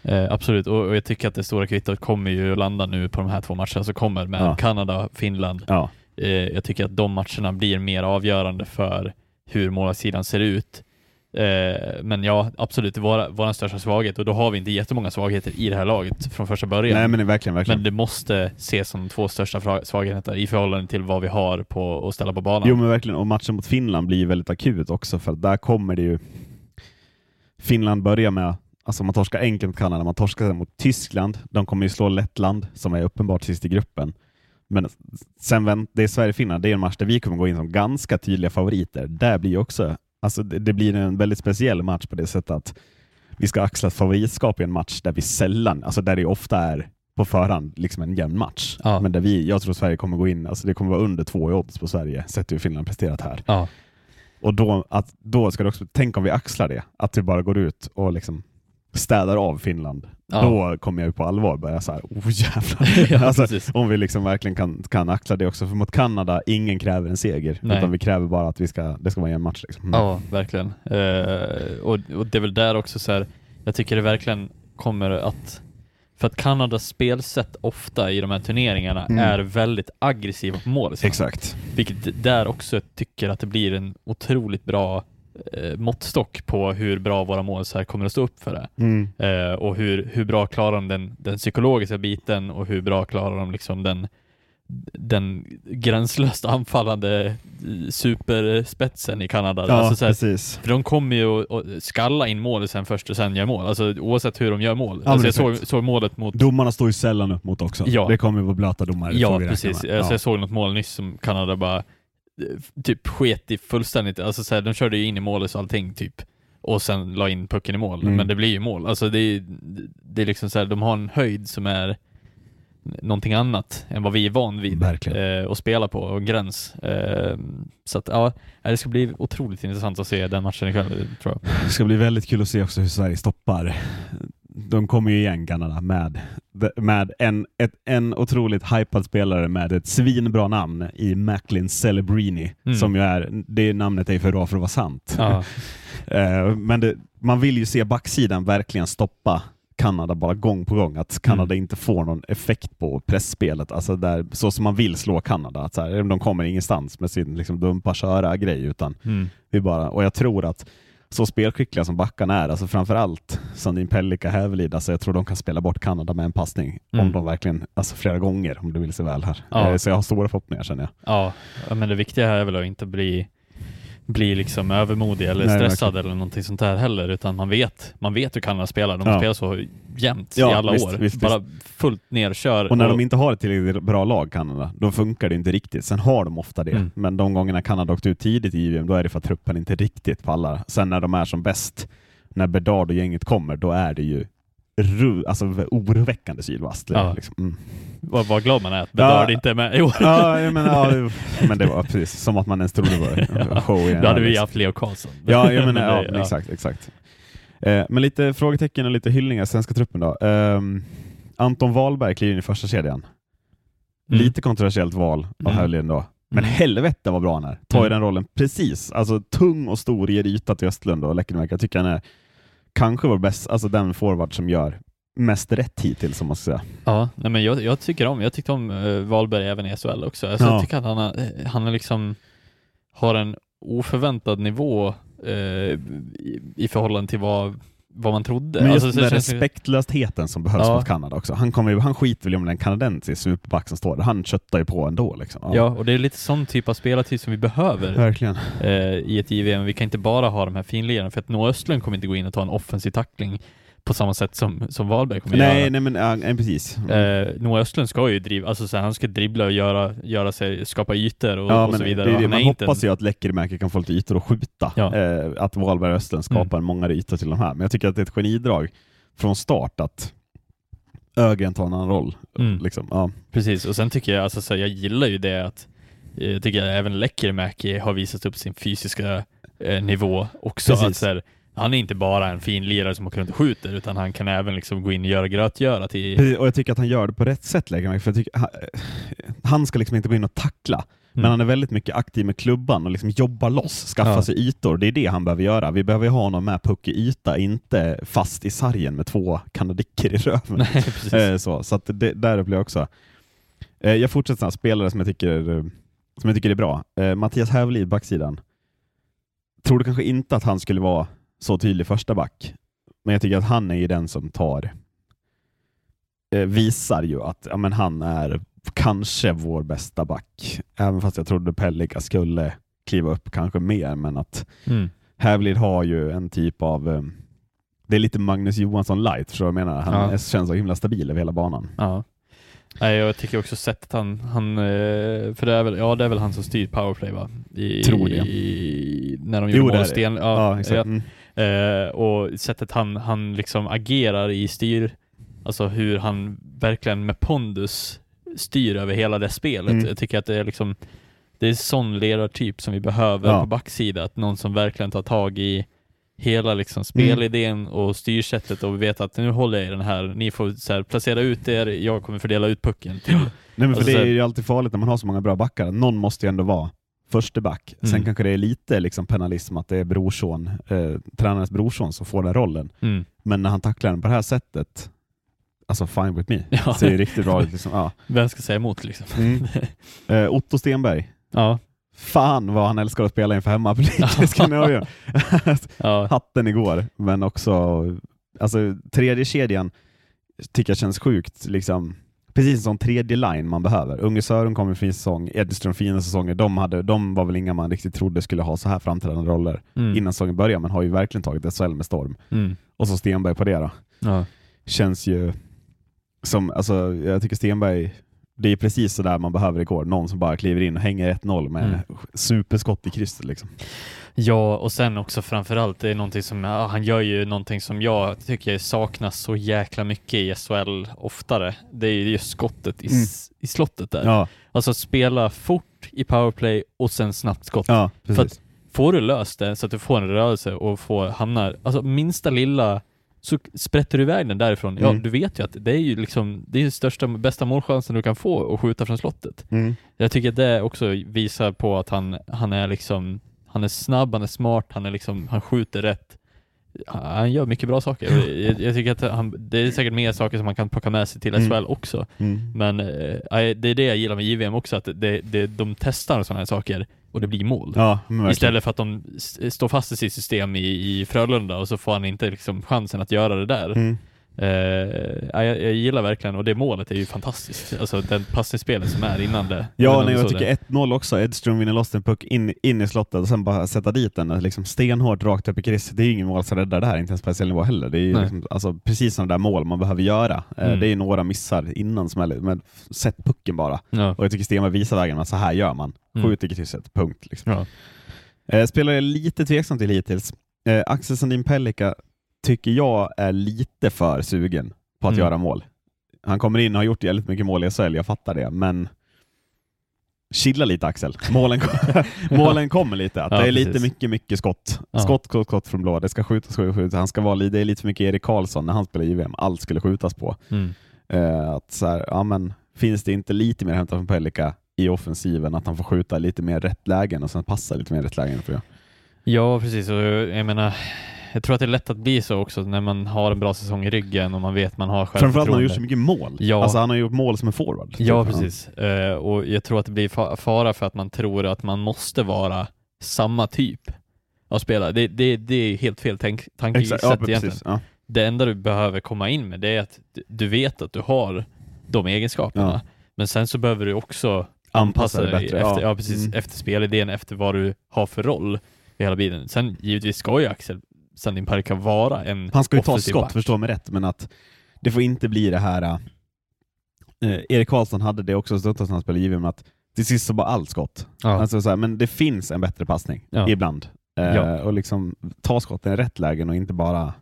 eh, absolut. Och, och jag tycker att det stora kvittot kommer ju landa nu på de här två matcherna som kommer med Ja. Kanada, Finland. Ja. Eh, jag tycker att de matcherna blir mer avgörande för hur målvaktssidan ser ut. Eh, men ja, absolut, det var vår största svaghet och då har vi inte jättemånga svagheter i det här laget från första början. Nej men det verkligen, verkligen. Men det måste ses som två största svagheterna i förhållande till vad vi har på att ställa på banan. Jo men verkligen, och matchen mot Finland blir ju väldigt akut också för där kommer det ju Finland börjar med, alltså man torskar enkelt mot Kanada, man torskar mot Tyskland, de kommer ju slå Lettland som är uppenbart sist i gruppen. Men sen vänt, det är Sverige-Finland, det är en match där vi kommer gå in som ganska tydliga favoriter. Där blir ju också, alltså det, det blir en väldigt speciell match på det sättet att vi ska axla ett favoritskap i en match där vi sällan, alltså där det ofta är på förhand liksom en jämn match. Ja. Men där vi, jag tror Sverige kommer gå in, alltså det kommer vara under två i odds på Sverige, sett hur Finland presterat här. Ja. Och då, att, då ska det också, tänk om vi axlar det, att vi bara går ut och liksom städar av Finland. Ja. Då kommer jag ju på allvar börja så här, oh jävlar. Ja, alltså, om vi liksom verkligen kan, kan axla det också, för mot Kanada, ingen kräver en seger, Nej. utan vi kräver bara att vi ska, det ska vara en match. Liksom. Mm. Ja, verkligen. Eh, och, och det är väl där också så här, jag tycker det verkligen kommer att för att Kanadas spelsätt ofta i de här turneringarna Mm. är väldigt aggressiva på mål. Exakt. Vilket där också tycker att det blir en otroligt bra eh, måttstock på hur bra våra målsar kommer att stå upp för det. Mm. Eh, och hur, hur bra klarar de den, den psykologiska biten och hur bra klarar de liksom den, den gränslöst anfallande eh, superspetsen i Kanada. Ja, alltså så här, precis. för de kommer ju att- skalla in målet sen först och sen gör mål, alltså oavsett hur de gör mål. Ja, alltså jag såg, såg målet mot Domarna står ju sällan upp mot också. Ja. Det kommer ju vara blöta domare. Ja, precis. Alltså, Ja. jag såg något mål nyss som Kanada bara typ sket i fullständigt. Alltså, så här, de körde ju in i målet och allting typ. Och sen la in pucken i mål. Mm. Men det blir ju mål. Alltså det är, det är liksom så här, de har en höjd som är någonting annat än vad vi är van vid eh, att spela på, och gräns. Eh, så att ja, det ska bli otroligt intressant att se den matchen ikväll, tror jag. Det ska bli väldigt kul att se också hur Sverige stoppar. De kommer ju igen Kanada med, med en, ett, en otroligt hypad spelare med ett svinbra namn i Macklin Celebrini. Mm. Som ju är, det namnet är för bra för att vara sant. Ja, Eh, Men det, man vill ju se backsidan verkligen stoppa Kanada bara gång på gång, att Kanada inte får någon effekt på pressspelet, alltså där, så som man vill slå Kanada. Att så här, de kommer ingenstans med sin liksom, dumpa köra grej, utan mm. vi bara, och jag tror att så spelskickliga som backarna är, alltså framförallt Sandin Pellika Hävelid, alltså jag tror de kan spela bort Kanada med en passning, Mm. om de verkligen, alltså flera gånger om det vill sig väl här. Ja. Eh, Så jag har stora förhoppningar känner jag. Ja, ja, men det viktiga här är väl att inte bli, bli liksom övermodig eller Nej, stressad eller någonting sånt där heller, utan man vet, man vet hur Kanada spelar. De Ja. spelar så jämnt Ja, i alla visst, år. visst, Bara fullt ner, kör. Och när de inte har ett tillräckligt bra lag, Kanada, då funkar det inte riktigt. Sen har de ofta det, Mm. men de gångerna Kanada åkt ut tidigt i JVM, då är det för att truppen inte riktigt pallar. Sen när de är som bäst, när Bedard och gänget kommer, då är det ju ru- alltså, oroväckande sylvast. Ja. Liksom. Mm. Vad, vad glad man är att Bedard inte är med i år. Ja, menar, ja, men det var precis som att man ens trodde det var Ja. show i en Då hade vi liksom. haft Leo Karlsson. Ja, jag menar, ja, det- exakt. exakt. Eh, men lite frågetecken och lite hyllningar, svenska truppen då. Ehm, Anton Wahlberg kliver in i första kedjan. Mm. Lite kontroversiellt val av Mm. Hövlin då. Men Mm. helvete vad bra han är. Tar ju Mm. den rollen precis. Alltså tung och stor, ger yta till Östlund och Läckenmäki. Jag tycker han är kanske vår bäst, alltså den forward som gör mest rätt hittills, som man ska säga. Ja, nej men jag, jag tycker om, jag tyckte om uh, Wahlberg även i SHL också. Alltså, Ja. Jag tycker att han, har, eh, han är liksom har en oförväntad nivå eh, i, i förhållande till vad, vad man trodde. Men just Alltså, så den det- respektlösheten som behövs Ja. mot Kanada också. Han, kommer ju, han skiter väl i om det är en kanadensisk superback som står där. Han köttar ju på ändå. Liksom. Ja, och det är lite sån typ av spelartid som vi behöver Verkligen. eh, i ett JVM. Vi kan inte bara ha de här finlirarna, för att Noah Östlund kommer inte gå in och ta en offensiv tackling på samma sätt som, som Wahlberg kommer Nej, göra. nej men ja, precis. Eh, Noah Östlund ska ju driva, alltså så här, han ska dribbla och göra, göra sig, skapa ytor och, Ja, och så vidare. det det. Man inte hoppas ju att Läckermäki kan få lite ytor att skjuta. Ja. Eh, att Wahlberg och Östlund skapar många ytor till de här. Men jag tycker att det är ett genidrag från start att Ögren tar en annan roll. Mm. Liksom. Ja. Precis, och sen tycker jag, alltså så här, jag gillar ju det att eh, jag tycker även Lekkerimäki har visat upp sin fysiska eh, nivå också. Precis. Att, så här, han är inte bara en fin lirare som åker runt och skjuter, utan han kan även liksom gå in och göra grötgöra till... Precis, och jag tycker att han gör det på rätt sätt, märke, för jag tycker, han, han ska liksom inte gå in och tackla, men Mm. han är väldigt mycket aktiv med klubban och liksom jobbar loss, skaffar Ja. sig ytor. Det är det han behöver göra. Vi behöver ju ha honom med puck i yta, inte fast i sargen med två kanadicker i röven. Nej. Eh, så så det, där upplever jag också. Eh, jag fortsätter sådana spelare som jag tycker, som jag tycker är bra. Eh, Mattias Hävelid, backsidan. Tror du kanske inte att han skulle vara så tydlig första back, men jag tycker att han är ju den som tar eh, visar ju att ja, men han är kanske vår bästa back. Även fast jag trodde Pellica skulle kliva upp kanske mer, men att Mm. Hävelid har ju en typ av eh, det är lite Magnus Johansson light, förstår du vad jag menar? Han Ja. känns så himla stabil över hela banan. Ja. Nej, jag tycker också sättet han, han eh, för det är väl, ja det är väl han som styr powerplay va? I, Tror det. I, när de Jo, gjorde är mål. Sten, Ja, ja, exakt. ja, Mm. Eh, och sättet han, han liksom agerar i styr, alltså hur han verkligen med pondus styr över hela det spelet. Mm. Jag tycker att det är liksom, det är sån ledartyp som vi behöver Ja. på backsida, att någon som verkligen tar tag i hela liksom Mm. spelidén och styrsättet och vet att nu håller jag i den här, ni får så här, placera ut er, jag kommer fördela ut pucken till Nej, men för Alltså, det är ju alltid farligt när man har så många bra backar. Någon måste ju ändå vara förste back. Sen Mm. kanske det är lite liksom penalism att det är brorson, eh, tränarens brorson som får den rollen. mm. Men när han tacklar den på det här sättet, alltså fine with me. Ja. Ser ju riktigt bra ut. Liksom. Ja. Vem ska säga emot liksom? Mm. Eh, Otto Stenberg, Ja, fan vad han älskar att spela inför hemmapublik. Ha ja, Hatten igår, men också alltså, tredje kedjan tycker jag känns sjukt. Liksom, precis som tredje line man behöver. Unge Sören kom i fin säsong, Edström fina säsonger. De, hade, de var väl inga man riktigt trodde skulle ha så här framträdande roller mm. innan säsongen började, men har ju verkligen tagit SHL med storm. Mm. Och så Stenberg på det då. Ja. Känns ju som, alltså jag tycker Stenberg, det är precis så där man behöver igår. Någon som bara kliver in och hänger 1-0 med Mm. superskott i krysset liksom. Ja, och sen också framförallt, det är någonting som, ja, han gör ju någonting som jag tycker saknas så jäkla mycket i SHL oftare. Det är ju just skottet i, s- i slottet där. Mm. Ja, Alltså spela fort i powerplay och sen snabbt skott. ja För att får du löst det så att du får en rörelse och får hamnar, alltså minsta lilla så sprätter du iväg den därifrån. Ja, Mm. du vet ju att det är ju liksom, det är största, bästa målchansen du kan få att skjuta från slottet. Mm. Jag tycker det också visar på att han, han är liksom, han är snabb, han är smart, han är liksom, han skjuter rätt. Han gör mycket bra saker. Jag, jag tycker att han, det är säkert mer saker som man kan plocka med sig till Mm. SHL också. Mm. Men eh, det är det jag gillar med JVM också, att det, det, de testar sådana här saker och det blir mål. Ja. Istället för att de står fast i sitt system i, i Frölunda och så får han inte liksom chansen att göra det där. Mm. Eh, ja, jag, jag gillar verkligen, och det målet är ju fantastiskt. Alltså den passningsspelet som är innan det. Ja, nej, jag tycker det. 1-0 också. Edström vinner loss en puck in, in i slottet och sen bara sätta dit den liksom stenhårt rakt upp i krysset. Det är ju ingen mål som räddar det här, inte ens på SHL nivå heller. Det är ju liksom, alltså, precis sådana där mål man behöver göra. Eh, Mm. Det är några missar innan som är, men sätt pucken bara. Ja. Och jag tycker Stenberg visar vägen, att så här gör man. Mm. Skjut i krysset, punkt. Liksom. Ja. Eh, spelar jag lite tveksam till hittills. Eh, Axel Sandin Pellikka tycker jag är lite för sugen på att Mm. göra mål. Han kommer in och har gjort jävligt mycket mål i SHL, jag fattar det, men chilla lite Axel. Målen, målen kommer lite. Att Ja, det är lite precis. mycket, mycket skott. Ja. Skott, skott, skott från blå. Det ska skjutas, skjutas, skjutas. Han ska vara, det är lite för mycket Erik Karlsson när han spelar i VM. Allt skulle skjutas på. Mm. Eh, att så här, ja, men, finns det inte lite mer att hämta från Pellikka i offensiven, att han får skjuta lite mer rätt lägen och sen passa lite mer rätt lägen. För det. ja, precis. Och jag menar, jag tror att det är lätt att bli så också när man har en bra säsong i ryggen och man vet man har Framförallt när han har självförtroende. gjort så mycket mål. Ja. Alltså han har gjort mål som en forward. Ja, precis. Eh, och jag tror att det blir fa- fara för att man tror att man måste vara samma typ av spelare. Det, det, det är helt fel tänk, tankesätt ja, egentligen. precis. Ja. Det enda du behöver komma in med det är att du- vet att du har de egenskaperna. Ja. Men sen så behöver du också Anpassa dig bättre, efter, ja. ja. precis, Mm. efter spelidén, efter vad du har för roll i hela bilen. Sen givetvis ska ju Axel Sandin Parka vara en Han ska ju ta skott, back. förstå mig rätt, men att det får inte bli det här... eh, Erik Karlsson hade det också stundtals när han spelade JVM, att till sist så bara allt skott. Ja. Alltså, så här, men det finns en bättre passning Ja. ibland. Eh, Ja. Och liksom ta skotten i rätt lägen och inte bara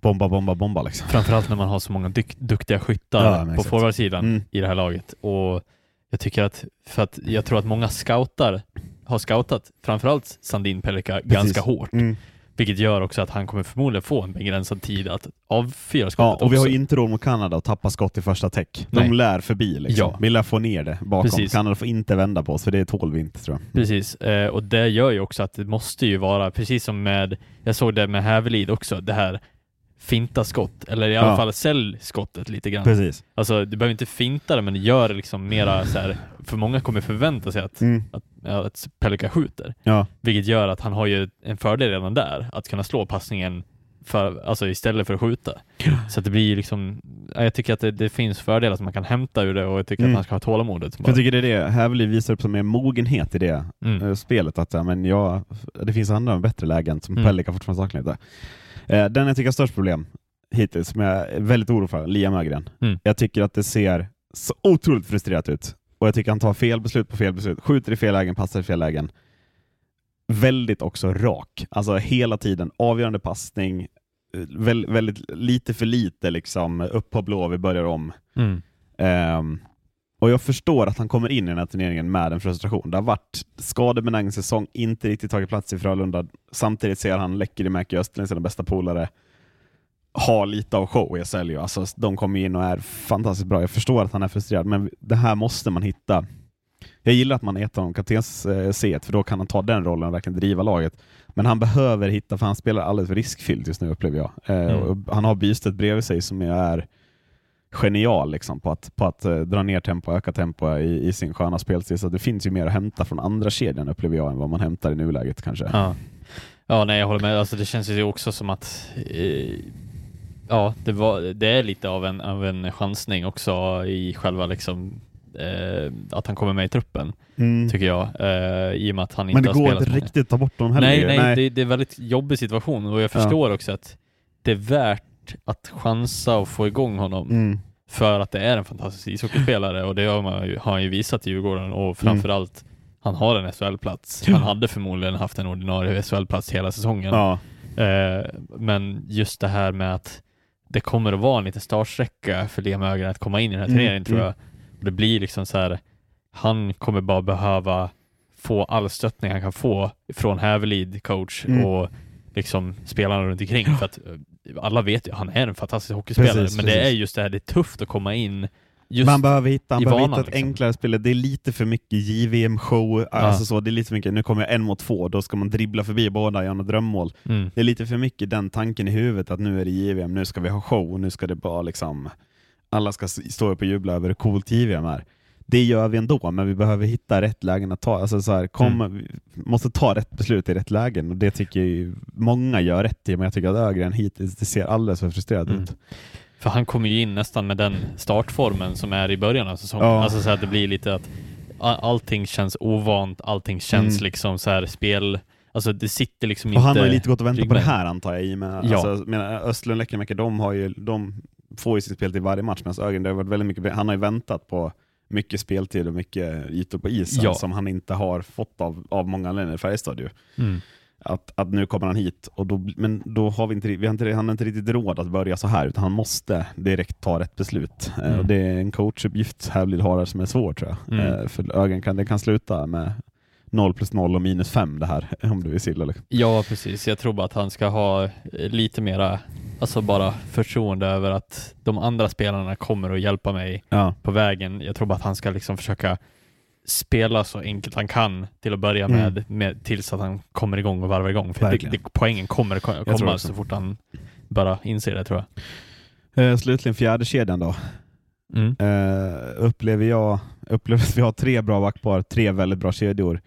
bomba, bomba, bomba. Liksom. Framförallt när man har så många dyk- duktiga Ja, skyttar men på forwardsidan Mm. i det här laget. Och Jag tycker att, för att jag tror att många scoutar har scoutat framförallt Sandin Pelika ganska hårt, Mm. Vilket gör också att han kommer förmodligen få en begränsad tid att avfyra skottet Ja, och vi har också. inte råd mot Kanada att tappa skott i första täck. De Nej. lär förbi liksom. Ja. Vi lär få ner det bakom. Precis. Kanada får inte vända på oss, för det tål vi inte tror jag. Precis, eh, och det gör ju också att det måste ju vara, precis som med, jag såg det med Hävelid också, det här finta skott, eller i alla Ja. fall sälj skottet lite grann. Precis. Alltså du behöver inte finta det, men gör det liksom mera så här, för många kommer förvänta sig att, Mm. att, att Pelika skjuter. Ja. Vilket gör att han har ju en fördel redan där, att kunna slå passningen för, alltså istället för att skjuta. Så att det blir liksom, ja, jag tycker att det, det finns fördelar som man kan hämta ur det och jag tycker Mm. att man ska ha tålamodet. För Jag tycker det är det, Hävelid visar upp som mer mogenhet i det Mm. eh, spelet. Att, ja, men jag, det finns andra bättre lägen som Mm. Pelika fortfarande saknar lite. Eh, den jag tycker har störst problem hittills, som jag är väldigt orolig för, Liam Ögren. Mm. Jag tycker att det ser så otroligt frustrerat ut. Och jag tycker han tar fel beslut på fel beslut, skjuter i fel lägen, passar i fel lägen. Väldigt också rak, alltså hela tiden avgörande passning, eh, väl, väldigt lite för lite liksom upp på blå, vi börjar om. Mm. Ehm, och jag förstår att han kommer in i den här turneringen med en frustration. Det har varit skadebenägen säsong, inte riktigt tagit plats i Frölunda. Samtidigt ser han Lekkerimäki Österlen, sina bästa polare, ha lite av show i SL. Alltså, de kommer in och är fantastiskt bra. Jag förstår att han är frustrerad, men det här måste man hitta. Jag gillar att man heter honom kaptens eh, C, för då kan han ta den rollen och verkligen driva laget. Men han behöver hitta, för han spelar alldeles för riskfyllt just nu upplever jag. Eh, Mm. han har Bystedt bredvid sig som är genial liksom, på att, på att eh, dra ner tempo öka tempo i, i sin sköna spelstil. Så det finns ju mer att hämta från andra kedjan upplever jag än vad man hämtar i nuläget kanske. Ja. ja, nej jag håller med. Alltså, det känns ju också som att eh, ja, det, var, det är lite av en, av en chansning också i själva liksom eh, att han kommer med i truppen, Mm. tycker jag. Eh, I och med att han Men inte det har går spelat inte så många- riktigt ta bort dem heller. Nej, ju. nej, Det, det är en väldigt jobbig situation och jag Ja. förstår också att det är värt att chansa och få igång honom Mm. för att det är en fantastisk ishockeyspelare och det har, man ju, har han ju visat i Djurgården och framförallt han har en SHL-plats. Han hade förmodligen haft en ordinarie SHL-plats hela säsongen. Ja. Eh, men just det här med att det kommer att vara en liten startsträcka för Liam Ögren att komma in i den här Mm, turneringen tror mm. jag. Och det blir liksom så här, han kommer bara behöva få all stöttning han kan få från Hävelid coach Mm. och liksom spelarna runt omkring för att eh, alla vet ju, han är en fantastisk hockeyspelare Precis, men det är precis. just det här, det är tufft att komma in man behöver hitta, han behöver vanan, hitta ett liksom. enklare spel. Det är lite för mycket JVM-show. Alltså så, det är lite för mycket, nu kommer jag en mot två, då ska man dribbla förbi båda och göra något drömmål. mm. Det är lite för mycket den tanken i huvudet att nu är det JVM, nu ska vi ha show, nu ska det bara liksom alla ska stå upp och jubla över hur coolt JVM är. Det gör vi ändå, men vi behöver hitta rätt lägen att ta. Alltså så här, kom, Mm. Vi måste ta rätt beslut i rätt lägen och det tycker jag ju många gör rätt i, men jag tycker att Ögren hittills det ser alldeles för frustrerad Mm. ut. För han kommer ju in nästan med den startformen som är i början av säsongen. Ja. Alltså så att det blir lite att allting känns ovant, allting känns Mm. liksom så här spel, alltså det sitter liksom Och inte... han har ju lite gått och väntat på det här antar jag. I med, Ja. alltså, Östlund Lekkerimäki, de, har ju, de får ju sitt spel till varje match, medan Ögren, det har varit väldigt mycket, han har ju väntat på mycket speltid och mycket ytor på isen Ja. som han inte har fått av, av många anledningar i Färjestad. Ju. Mm. Att, att nu kommer han hit, och då, men då har vi inte, vi har inte, han har inte riktigt råd att börja så här, utan han måste direkt ta rätt beslut. Eh, Mm. Och det är en coachuppgift här blir har som är svår tror jag. Mm. Eh, För Ögren kan, det kan sluta med 0 plus 0 och minus 5 det här, om du vill silla. Liksom. Ja, precis. Jag tror bara att han ska ha eh, lite mera, alltså bara förtroende över att de andra spelarna kommer att hjälpa mig Ja. på vägen. Jag tror bara att han ska liksom försöka spela så enkelt han kan till att börja Mm. med, med tills att han kommer igång och varvar igång. För det, det, poängen kommer komma så fort han bara inser det tror jag. Eh, slutligen fjärde kedjan då. Mm. Eh, upplever jag upplever att vi har tre bra backpar, tre väldigt bra kedjor.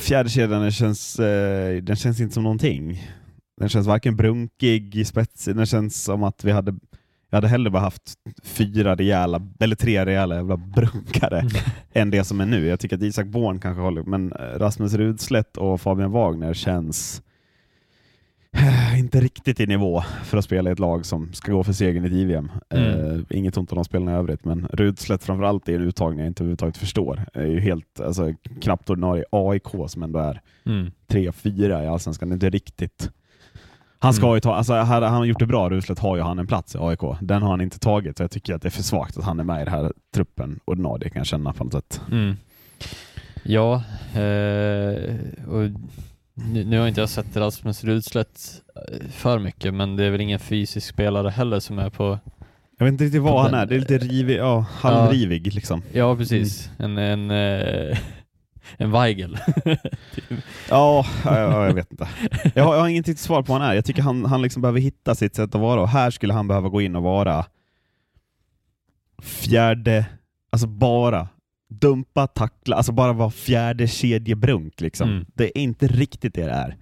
Fjärde kedjan känns, eh, den känns inte som någonting. Den känns varken brunkig, spetsig, den känns som att vi hade jag hade hellre bara haft fyra rejäla, eller tre rejäla jävla brunkare Mm. än det som är nu. Jag tycker att Isak Born kanske håller, men eh, Rasmus Rudslätt och Fabian Wagner känns inte riktigt i nivå för att spela i ett lag som ska gå för segern i JVM. Mm. Eh, inget ont om de spelarna i övrigt, men Rudslätt framförallt är en uttagning jag inte överhuvudtaget förstår. är ju helt, alltså, knappt ordinarie AIK som ändå är Mm. 3-4 i Allsvenskan. Det inte riktigt Han ska Mm. ju ta, alltså hade han gjort det bra, Ruslet har ju han en plats i AIK. Den har han inte tagit, så jag tycker att det är för svagt att han är med i den här truppen ordinarie kan jag känna på något sätt. Mm. Ja, eh, och nu, nu har inte jag sett Rasmus Rudslätt eh, för mycket, men det är väl ingen fysisk spelare heller som är på... Jag vet inte riktigt vad han den- är, det är lite rivig, ja, halvrivig liksom. Ja, precis. En, en, eh, en Weigel. Ja, ja, ja, jag vet inte. Jag har, jag har inget riktigt svar på vad han är. Jag tycker han, han liksom behöver hitta sitt sätt att vara och här skulle han behöva gå in och vara fjärde, alltså bara dumpa, tackla, alltså bara vara fjärde kedjebrunk liksom. Mm. Det är inte riktigt det det är.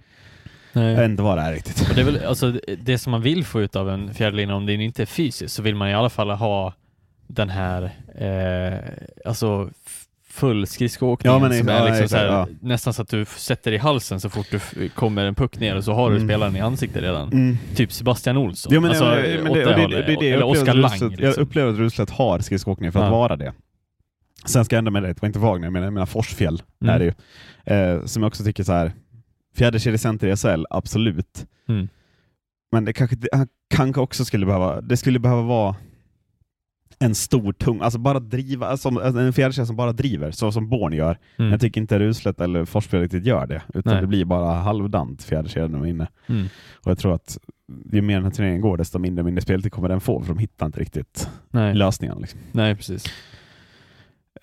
Nej. Jag vet inte vad det är riktigt. Och det är väl alltså det som man vill få ut av en fjärdelinje, om det inte är fysiskt, så vill man i alla fall ha den här, eh, alltså full skridskoåkningen Ja, men som ja, är liksom exakt, så här, ja. nästan så att du sätter i halsen så fort du kommer en puck ner och så har du Mm. spelaren i ansiktet redan. Mm. Typ Sebastian Olsson. Ja, men, alltså, men, men, det, det, det, det, Eller Oskar Lang. Ruslet- Jag Liksom. upplever att Ruslet har skridskoåkning för att Ja. vara det. Sen ska jag ändra med det, det var inte Wagner, men jag menar Forsfjäll Mm. är det ju. Eh, som jag också tycker så här. fjärde kedjecenter i SHL, absolut. Mm. Men det kanske, han kanske också skulle behöva, det skulle behöva vara en stor, tung, alltså bara driva, alltså en fjärdekedja som bara driver, så som Born gör. Mm. Jag tycker inte Ruslet eller Forsfjäll riktigt gör det, utan Nej. det blir bara halvdant fjärdekedjan när de är inne. Mm. Och jag tror att ju mer den här turneringen går, desto mindre mindre speltid kommer den få, för de hittar inte riktigt Nej. lösningarna. Liksom. Nej, precis.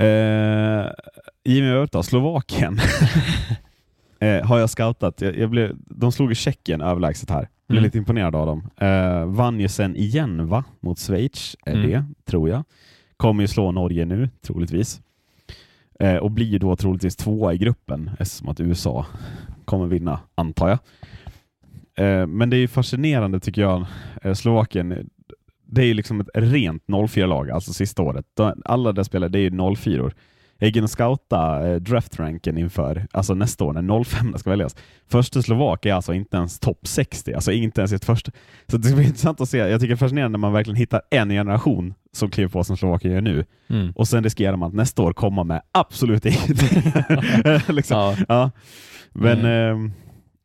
Eh, Jimmy då, Slovakien eh, har jag scoutat. Jag, jag blev, de slog i Tjeckien överlägset här. Blev Mm. lite imponerad av dem. Eh, vann ju sen igen va? Mot Schweiz, är Mm. det, tror jag. Kommer ju slå Norge nu, troligtvis. Eh, och blir ju då troligtvis tvåa i gruppen, eftersom att USA kommer vinna, antar jag. Eh, men det är ju fascinerande tycker jag, eh, Slovakien, det är ju liksom ett rent 04-lag, alltså sista året. Alla där spelare, det är ju 04-or. Jag gick in och scouta eh, draftranken inför, alltså nästa år när 05 ska väljas. Första Slovak är alltså inte ens topp 60, alltså inte ens ett första. Så det ska bli intressant att se. Jag tycker det är fascinerande när man verkligen hittar en generation som kliver på som Slovakien gör nu. Mm. Och sen riskerar man att nästa år komma med absolut ingenting. liksom. Ja. Ja. Men Mm. eh,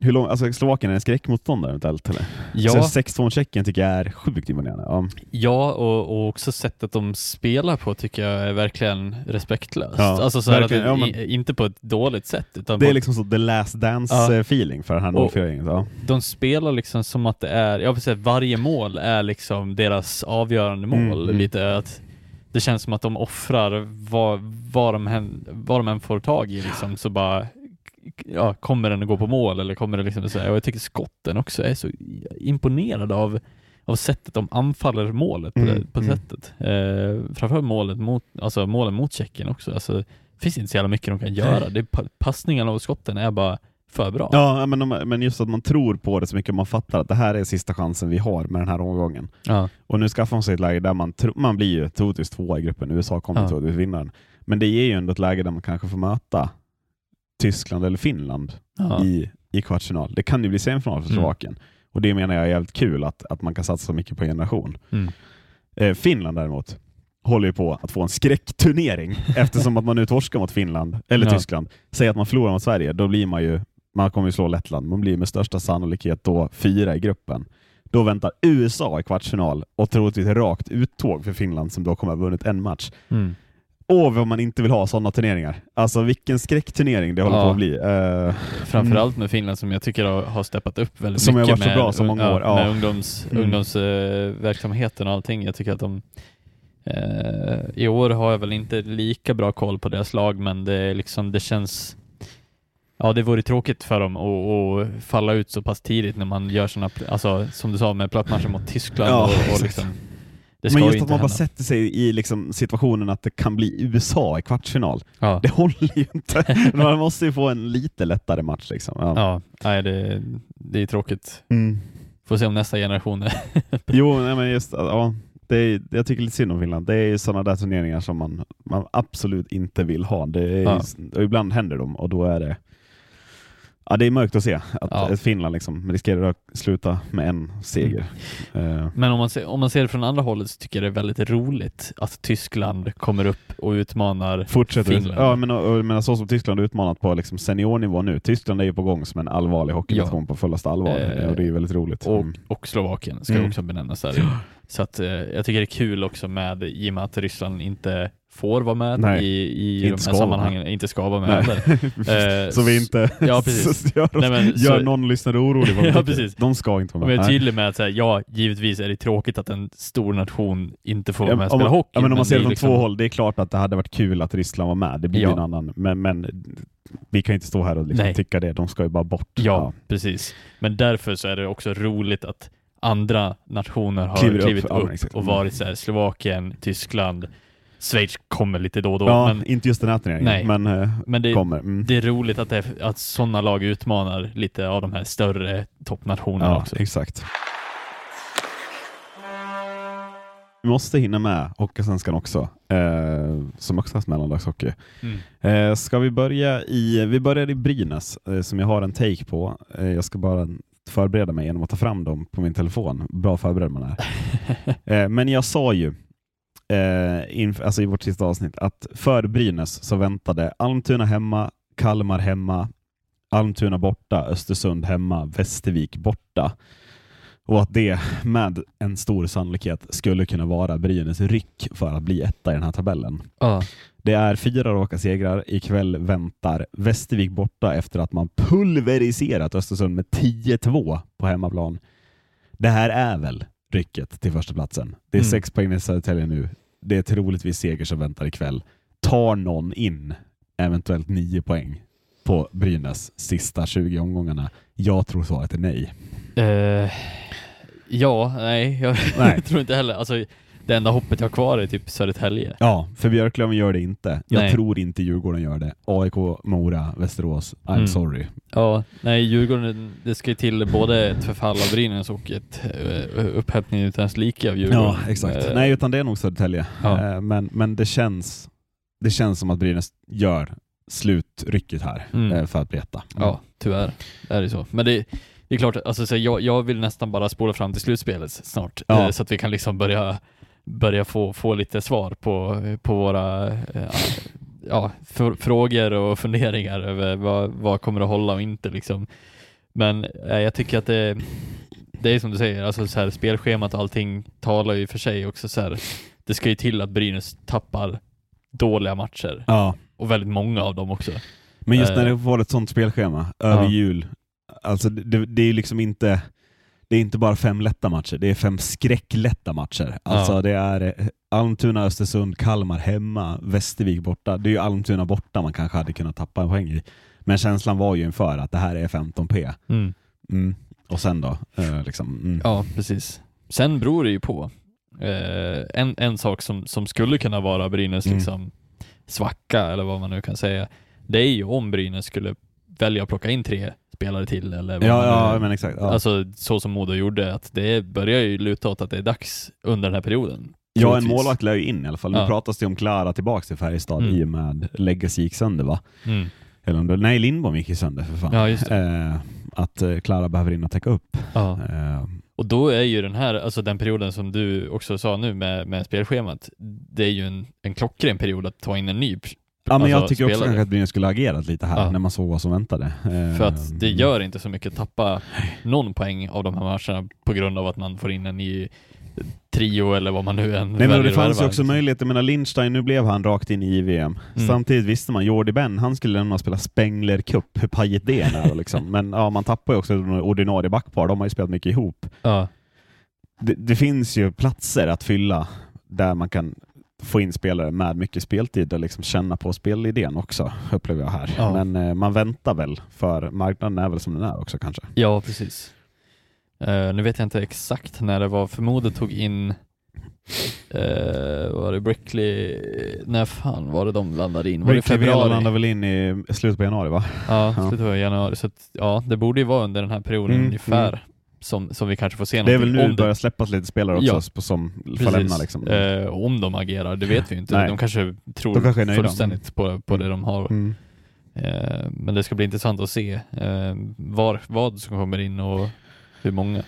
hur lång, alltså Slovakien är en skräckmotståndare eventuellt? Eller? Ja. Så 6-2 Tjeckien tycker jag är sjukt imponerande. Ja. Ja, och, och också sättet de spelar på tycker jag är verkligen respektlöst. Ja, alltså så verkligen. Ja, i, inte på ett dåligt sätt, utan Det på är liksom så the last Ja. dance-feeling för den här 04 ja. de spelar liksom som att det är, jag vill säga varje mål är liksom deras avgörande mål. Mm, mm. Lite att det känns som att de offrar vad, vad, de, än, vad de än får tag i liksom, så bara ja, kommer den att gå på mål eller kommer det liksom så här, och jag tycker skotten också är så imponerad av av sättet de anfaller målet på, Mm, det, på mm. sättet. Eh, framförallt målet mot, alltså målen mot Tjeckien också. Alltså, det finns inte så jävla mycket de kan göra. Det, passningarna och skotten är bara för bra. Ja, men, de- men just att man tror på det så mycket, man fattar att det här är sista chansen vi har med den här omgången. Ja. Och nu skaffar man sig ett läge där man, tro, man blir ju troligtvis tvåa i gruppen, USA kommer Ja. troligtvis vinna den. Men det ger ju ändå ett läge där man kanske får möta Tyskland eller Finland Ja. i, i kvartsfinal. Det kan ju bli semifinal för Mm. Slovakien. Och det menar jag är jävligt kul att, att man kan satsa så mycket på en generation. Mm. Eh, Finland däremot håller ju på att få en skräckturnering eftersom att man nu torskar mot Finland, eller Ja. Tyskland. Säg att man förlorar mot Sverige, då blir man ju, man kommer ju slå Lettland, man blir med största sannolikhet då fyra i gruppen. Då väntar USA i kvartsfinal och troligtvis rakt uttåg för Finland som då kommer ha vunnit en match. Mm. Åh, vad man inte vill ha sådana turneringar. Alltså vilken skräckturnering det håller Ja. på att bli. Eh, Framförallt med Finland som jag tycker har, har steppat upp väldigt Som har mycket varit så med, bra så många år, ja. med ungdoms, Mm. ungdomsverksamheten och allting. Jag tycker att de eh, i år har jag väl inte lika bra koll på deras lag men det, liksom, det känns Ja det vore tråkigt för dem att, falla ut så pass tidigt när man gör sådana, alltså som du sa med plattmatcher mot Tyskland Ja, och, och liksom Det ska men just ju att man bara hända. sätter sig i liksom situationen att det kan bli USA i kvartsfinal. Ja, Det håller ju inte. Man måste ju få en lite lättare match. Liksom. Ja. ja nej, det, det är tråkigt. Mm. Får se om nästa generation är Jo, nej, men just ja, det är, jag tycker lite synd om Finland. Det är sådana där turneringar som man, man absolut inte vill ha. Det är, Ja. ibland händer de och då är det Ja, det är mörkt att se att Ja. Finland liksom riskerar att sluta med en seger. Mm. Eh, Men om man, ser, om man ser det från andra hållet så tycker jag det är väldigt roligt att Tyskland kommer upp och utmanar Fortsätter. Finland. Ja, men, och, men så som Tyskland har utmanat på liksom seniornivå nu. Tyskland är ju på gång som en allvarlig hockeynation på fullaste allvar. Eh, och det är väldigt roligt. och, Mm. och Slovakien ska Mm. också benämnas där. Så att, eh, jag tycker det är kul också med, i och med att Ryssland inte får vara med Nej, i, i de här sammanhangen, inte ska vara med heller. Eh, så vi inte ja, precis. gör, Nej, men gör så- någon lyssnare orolig. Ja, precis. De ska inte vara med. jag är tydlig med att säga, ja, givetvis är det tråkigt att en stor nation inte får vara Ja, med och om, spela man- hockey. ja, men om man ser det från liksom- två håll, det är klart att det hade varit kul att Ryssland var med. Det blir Ja. en annan. Men, men vi kan inte stå här och liksom tycka det. De ska ju bara bort. Ja, precis. Men därför så är det också roligt att andra nationer har Kliver upp, klivit upp, ja, men exakt. och varit så här, Slovakien, Tyskland, Schweiz kommer lite då och då. Ja, men inte just den här turneringen, Nej. men, eh, men det, kommer. Mm. det är roligt att, det, att sådana lag utmanar lite av de här större toppnationerna Ja, också. exakt. Vi måste hinna med Hockeysvenskan också, eh, som också har mellandagshockey. Mm. Eh, ska vi börja i, vi börjar i Brynäs, eh, som jag har en take på. Eh, jag ska bara förbereda mig genom att ta fram dem på min telefon. Bra förberedd man är. eh, men jag sa ju eh, inf- alltså i vårt sista avsnitt att för Brynäs så väntade Almtuna hemma, Kalmar hemma, Almtuna borta, Östersund hemma, Västervik borta. Och att det med en stor sannolikhet skulle kunna vara Brynäs ryck för att bli etta i den här tabellen. Ja. Det är fyra raka segrar. Ikväll väntar Västervik borta efter att man pulveriserat Östersund med 10-2 på hemmaplan. Det här är väl rycket till första platsen. Det är Mm. sex poäng i Södertälje nu. Det är troligtvis seger som väntar ikväll. Tar någon in eventuellt nio poäng på Brynäs sista 20 omgångarna? Jag tror svaret är nej. Eh, ja, nej, jag Nej. tror inte heller. Alltså, det enda hoppet jag har kvar är typ Södertälje. Ja, för Björklöven gör det inte. Jag Nej. tror inte Djurgården gör det. AIK, Mora, Västerås. I'm Mm. sorry. Ja, nej, Djurgården, det ska ju till både ett förfall av Brynäs och ett uh, upphämtning utan ens like av Djurgården. Ja, exakt. Eh, Nej, utan det är nog Södertälje. Ja. Eh, Men, men det, känns, det känns som att Brynäs gör slutrycket här Mm. eh, för att bli etta. Ja, tyvärr är det så. Men det, det är klart, alltså, så jag, jag vill nästan bara spola fram till slutspelet snart, Ja. eh, så att vi kan liksom börja, börja få, få lite svar på, på våra eh, ja, för, frågor och funderingar över vad, vad kommer att hålla och inte. Liksom. Men eh, jag tycker att det, det är som du säger, alltså, så här, spelschemat och allting talar ju för sig också. Så här, det ska ju till att Brynäs tappar dåliga matcher, Ja. och väldigt många av dem också. Men just Eh. när det var ett sånt spelschema över Ja. jul, alltså det, det, är liksom inte det är inte bara fem lätta matcher, det är fem skräcklätta matcher. Alltså Ja. det är eh, Almtuna, Östersund, Kalmar hemma, Västervik borta. Det är ju Almtuna borta man kanske hade kunnat tappa en poäng i. Men känslan var ju inför att det här är 15p. Mm. Och sen då? Eh, liksom, mm. Ja, precis. Sen beror det ju på. Eh, en, en sak som, som skulle kunna vara Brynäs Mm. liksom svacka, eller vad man nu kan säga, det är ju om Brynäs skulle välja att plocka in tre spelare till, eller vad Ja, ja men exakt. Ja. Alltså så som Modo gjorde, att det börjar ju luta åt att det är dags under den här perioden. Ja, en målvakt lär ju in i alla fall. Nu Ja. pratas det om Klara tillbaks till Färjestad Mm. i och med Legacy gick sönder va? Mm. Eller om det, nej, Lindbom gick ju sönder för fan. Ja, just. Eh, att eh, Klara behöver in och täcka upp. Ja. Eh, Och då är ju den här, alltså den perioden som du också sa nu med, med spelschemat, det är ju en, en klockren period att ta in en ny ja, men jag Alltså, tycker också kanske att Brynäs skulle ha agerat lite här Ja. när man såg vad som väntade. För att det gör inte så mycket att tappa någon poäng av de här matcherna på grund av att man får in en ny trio eller vad man nu än Nej men det fanns ju också möjlighet, jag menar Lindstein, nu blev han rakt in i JVM. Mm. Samtidigt visste man, Jordi Ben, han skulle lämna och spela Spengler Cup, hur pajigt det är liksom. Men ja, man tappar ju också ordinarie backpar, de har ju spelat mycket ihop. Ja, det, det finns ju platser att fylla där man kan få in spelare med mycket speltid och liksom känna på spelidén också, upplever jag här. Ja. Men eh, man väntar väl, för marknaden är väl som den är också kanske. ja precis. Eh, nu vet jag inte exakt när det var, förmodet tog in uh, var det Brickley, när fan var det de landade in? Var det Brickley februari? landar väl in i slutet på januari va? Ja, slutet av januari. Så att, ja, det borde ju vara under den här perioden Mm, ungefär som, som vi kanske får se Det är väl någonting nu om det börjar släppas lite spelare också Ja. på- som får lämna. Liksom. Eh, om de agerar, det vet vi inte. Nej. De kanske tror De kanske fullständigt på, på det de har. Mm. Eh, men det ska bli intressant att se eh, var, vad som kommer in och hur många.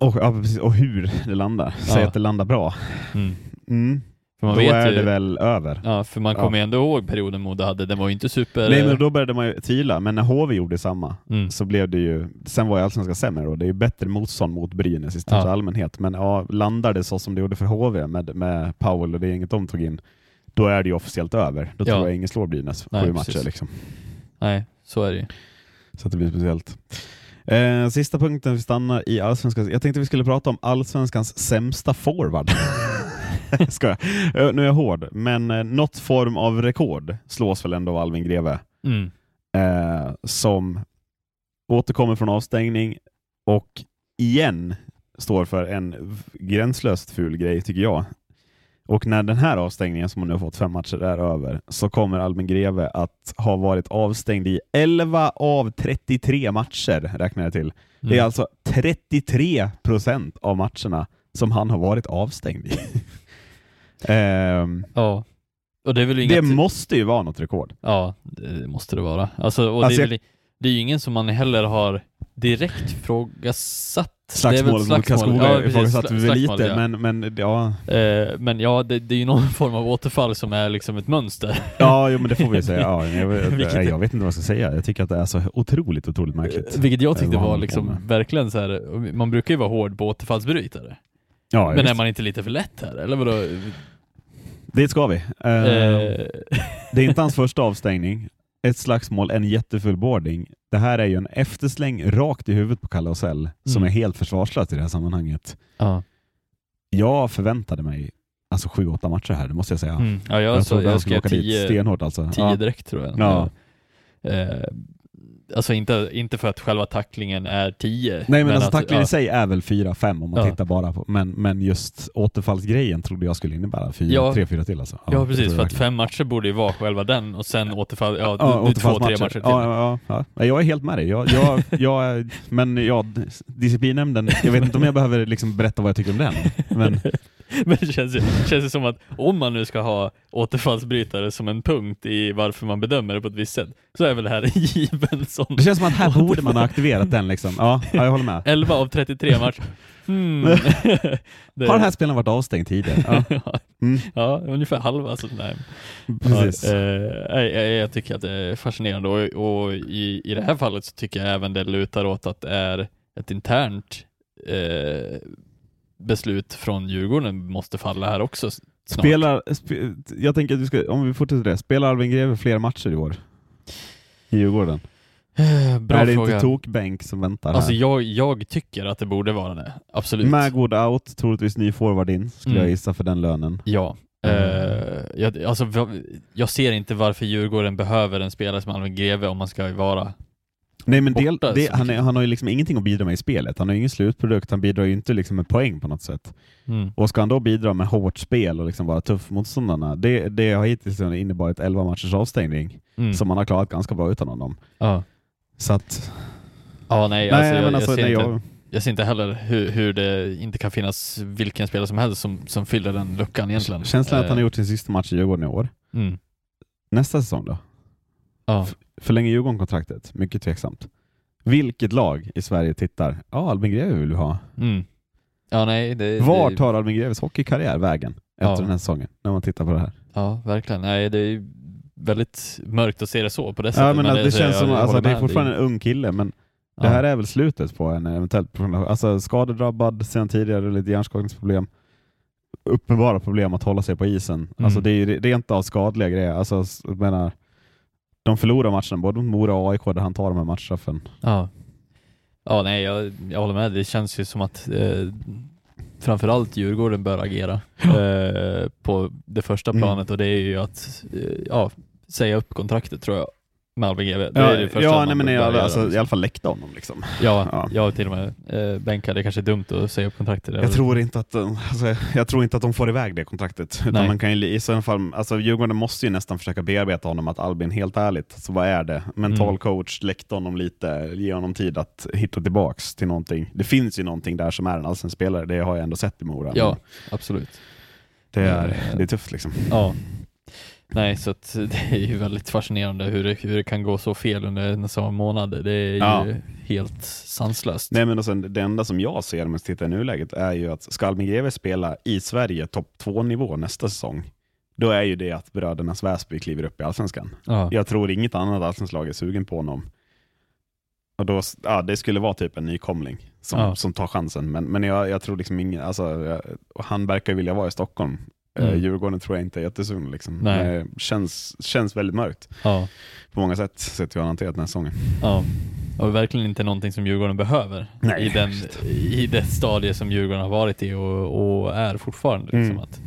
Och, och hur det landar. Säg Ja. att det landar bra. Mm. Mm. För man Då vet är ju, det väl över. Ja, för man Ja. kommer ju ändå ihåg perioden Modo hade, den var ju inte super... Nej, men då började man ju tvivla, men när HV gjorde samma mm. så blev det ju, sen var ju Allsvenskan sämre då, det är ju bättre motstånd mot Brynäs i största Ja. allmänhet, men ja, landar det så som det gjorde för HV med, med Powell och det gänget de tog in, då är det ju officiellt över. Då Ja. tror jag ingen slår Brynäs Nej, sju matcher. Liksom. Nej, så är det ju. Så det blir speciellt. Eh, sista punkten vi stannar i Allsvenskan. Jag tänkte vi skulle prata om Allsvenskans sämsta forward. Ska jag? Eh, Nu är jag hård, men eh, något form av rekord slås väl ändå av Alvin Greve. Mm. eh, som återkommer från avstängning och igen står för en gränslöst ful grej tycker jag. Och när den här avstängningen som hon nu har fått fem matcher är över så kommer Albin Greve att ha varit avstängd i 11 av 33 matcher räknar jag till. Det är Mm. alltså 33 procent av matcherna som han har varit avstängd i. Ehm, Ja. Och det är väl inget... det måste ju vara något rekord. Ja, det måste det vara. Alltså, och Alltså, det, är väl, det är ju ingen som man heller har direkt frågasatt. Slagsmålet mot Karlskoga Ja, ifrågasatte vi väl Slagsmål, lite, ja. men, men ja, Eh, men ja, det, det är ju någon form av återfall som är liksom ett mönster. Ja, jo, men det får vi säga. Ja, jag, Vilket- jag, jag vet inte vad jag ska säga. Jag tycker att det är så otroligt, otroligt märkligt. Eh, Vilket jag tyckte var liksom verkligen så här. man brukar ju vara hård på återfallsbrytare. Ja, men är man inte lite för lätt här, eller vadå? Dit ska vi. Eh, Det är inte hans första avstängning. Ett slagsmål, en jättefull boarding. Det här är ju en eftersläng rakt i huvudet på Kalle Osell som Mm. är helt försvarslöst i det här sammanhanget. ja. Jag förväntade mig alltså sju, åtta matcher här, det måste jag säga. Mm. ja, jag, jag så, jag skulle skrev åka tio, stenhårt alltså. tio direkt tror jag. Ja. Eh, alltså inte, inte för att själva tacklingen är 10. Nej men, alltså att- tacklingen ja, i sig är väl 4-5 om man Ja. tittar bara på, men, men just återfallsgrejen trodde jag skulle innebära 4, Ja. 3-4 till alltså. Ja, det precis, för att fem matcher borde ju vara själva den och sen återfall, ja, Ja, du, två, tre återfallsmatcher. matcher till. Ja, ja, ja, ja. Jag är helt med dig. Jag, jag, jag, men ja, disciplinnämnden, jag vet inte om jag behöver liksom berätta vad jag tycker om den. Men Men det känns ju, känns ju som att om man nu ska ha återfallsbrytare som en punkt i varför man bedömer det på ett visst sätt, så är väl det här given som det känns som att här borde man ha aktiverat den. Liksom. Ja, ja, jag håller med. 11 av 33 matcher. Det- Har den här spelaren varit avstängd tidigare? Ja. Mm, ja, ungefär halva. Så, nej. precis. Ja, eh, jag, jag tycker att det är fascinerande och, och i, i det här fallet så tycker jag även det lutar åt att det är ett internt eh, beslut från Djurgården måste falla här också snart. Spelar, sp jag tänker att vi ska, om vi fortsätter det, spelar Alvin Greve fler matcher i år? I Djurgården? Eh, Bra är det fråga. inte tokbänk som väntar Alltså här? jag, jag tycker att det borde vara det, absolut. Magwood out, troligtvis ny forward in, skulle Mm. jag gissa för den lönen. Ja. Mm. Eh, jag, alltså, jag ser inte varför Djurgården behöver en spelare som Alvin Greve om man ska vara Nej men del, det, han, är, han har ju liksom ingenting att bidra med i spelet. Han har ju ingen slutprodukt, han bidrar ju inte liksom med poäng på något sätt. mm. Och ska han då bidra med hårt spel och liksom vara tuff mot motståndarna, det, det har hittills inneburit 11 matchers avstängning, Mm. som man har klarat ganska bra utan honom. Ja. Så att, ja, nej, nej, alltså, jag, alltså, jag, ser nej, inte, jag, jag ser inte heller hur, hur det inte kan finnas vilken spelare som helst som, som fyller den luckan egentligen. känslan är att han har Eh, gjort sin sista match i Djurgården i år. Mm. Nästa säsong då? Ja. Förlänger Djurgården kontraktet? Mycket tveksamt. Vilket lag i Sverige tittar? Ja, Albin Greve vill vi ha. Mm. Ja, nej, det, Var tar Albin Greves hockeykarriär vägen efter Ja. den här säsongen? När man tittar på det här. Ja, verkligen. Nej, det är väldigt mörkt att se det så på det Ja, sättet. men, att det, så känns jag som, alltså, håller det är fortfarande en ung kille, men ja. det här är väl slutet på en eventuellt alltså skadedrabbad sedan tidigare, lite hjärnskakningsproblem. Uppenbara problem att hålla sig på isen. Alltså det är ju rent av skadliga grejer. Alltså, jag menar, de förlorar matchen, både mot Mora och AIK, där han tar de här matchstraffen. Ja. Ja, nej, jag, jag håller med. Det känns ju som att eh, framförallt Djurgården bör agera eh, på det första Mm. planet och det är ju att eh, ja, säga upp kontraktet tror jag med Albin GW. Det är det första ja nej, men göra, alltså, liksom. i alla fall läckta honom. Liksom. Ja, Ja. jag till och med eh, bänkar. Det kanske är dumt att säga upp kontraktet. Jag tror, inte att, de- alltså, jag tror inte att de får iväg det kontraktet. Utan Nej. man kan ju, i så fall, alltså, Djurgården måste ju nästan försöka bearbeta honom att Albin, helt ärligt, så vad är det? Mental Mm. coach, läckta honom lite, ge honom tid att hitta tillbaks till någonting. Det finns ju någonting där som är en allsvensk spelare, det har jag ändå sett i Mora. Ja, absolut. Det är, Eh, det är tufft liksom. Ja. Nej, så det är ju väldigt fascinerande hur det, hur det kan gå så fel under en sån månad. Det är ju Ja. helt sanslöst. Nej, men och sen, det enda som jag ser om jag tittar i nuläget är ju att ska Albin Greve spela i Sverige topp 2-nivå nästa säsong, då är ju det att brödernas Väsby kliver upp i Allsvenskan. Ja. Jag tror inget annat allsvenskt lag är sugen på honom. Och då, ja, det skulle vara typ en nykomling som, Ja. som tar chansen. Men, men jag, jag tror liksom ingen, alltså, jag, han verkar vilja vara i Stockholm. Mm. Mm. Djurgården tror jag inte är jättesugn. Liksom. Nej. Eh, känns, känns väldigt mörkt Ja. på många sätt, sett hur han hanterat den här säsongen. Ja. Och verkligen inte någonting som Djurgården behöver Nej, i, den, i det stadie som Djurgården har varit i och, och är fortfarande. Liksom Mm. att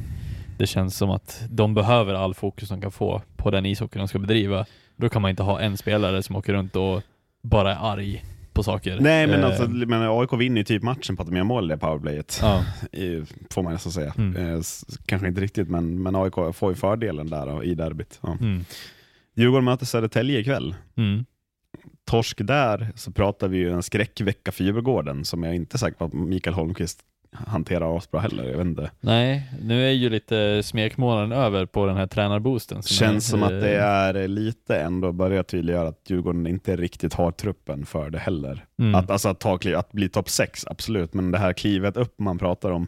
det känns som att de behöver all fokus de kan få på den ishockey de ska bedriva. Då kan man inte ha en spelare som åker runt och bara är arg på saker. Nej, men, Eh, alltså, men AIK vinner ju typ matchen på att de gör mål i powerplayet. Ja, får man nästan säga. Mm. Eh, kanske inte riktigt, men, men AIK får ju fördelen där då, i derbyt. Ja. mm, Djurgården möter Södertälje ikväll. mm. torsk där så pratar vi ju en skräckvecka för Djurgården som jag inte är säker på att Mikael Holmqvist hanterar asbra heller. Jag vet inte. Nej, nu är ju lite smekmånaden över på den här tränarboosten. som Känns är, som att det är lite ändå börjar tydliggöra att Djurgården inte riktigt har truppen för det heller. Mm. Att, alltså att, ta, kliv- att bli topp 6, absolut, men det här klivet upp man pratar om,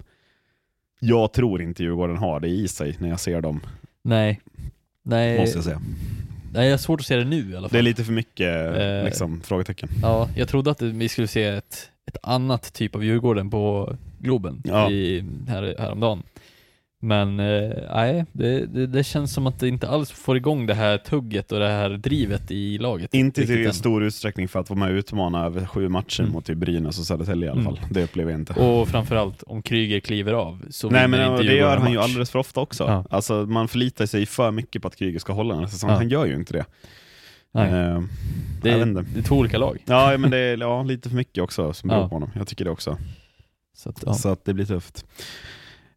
jag tror inte Djurgården har det i sig när jag ser dem, Nej. Nej, måste jag säga. nej, jag har svårt att se det nu i alla fall. Det är lite för mycket Eh. liksom, frågetecken. Ja, jag trodde att vi skulle se ett, ett annat typ av Djurgården på Globen Ja. i, här, häromdagen. Men eh, nej, det, det, det känns som att det inte alls får igång det här tugget och det här drivet i laget. Inte än. stor utsträckning för att vara med och utmana över sju matcher Mm. mot typ Brynäs och Södertälje i alla Mm. fall. Det upplever jag inte. Och framförallt om Kryger kliver av så Nej men inte det gör han ju match. alldeles för ofta också. Ja. Alltså, man förlitar sig för mycket på att Kryger ska hålla den här säsongen. Ja. Han gör ju inte det. Nej, Eh, det, är, det är två olika lag. Ja men det är ja, lite för mycket också som beror Ja. på honom. Jag tycker det också. Så att, ja. Så att det blir tufft.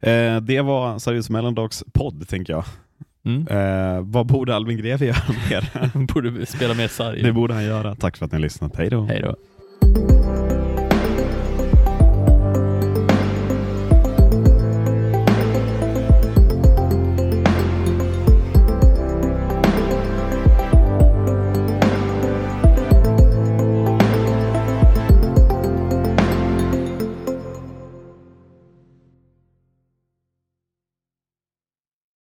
Eh, det var Seriös mellandags podd tänker jag. Mm. Eh, vad borde Albin Greve göra mer? Borde spela mer sarg. det borde han göra. Tack för att ni har lyssnat. Hej då. Hej då.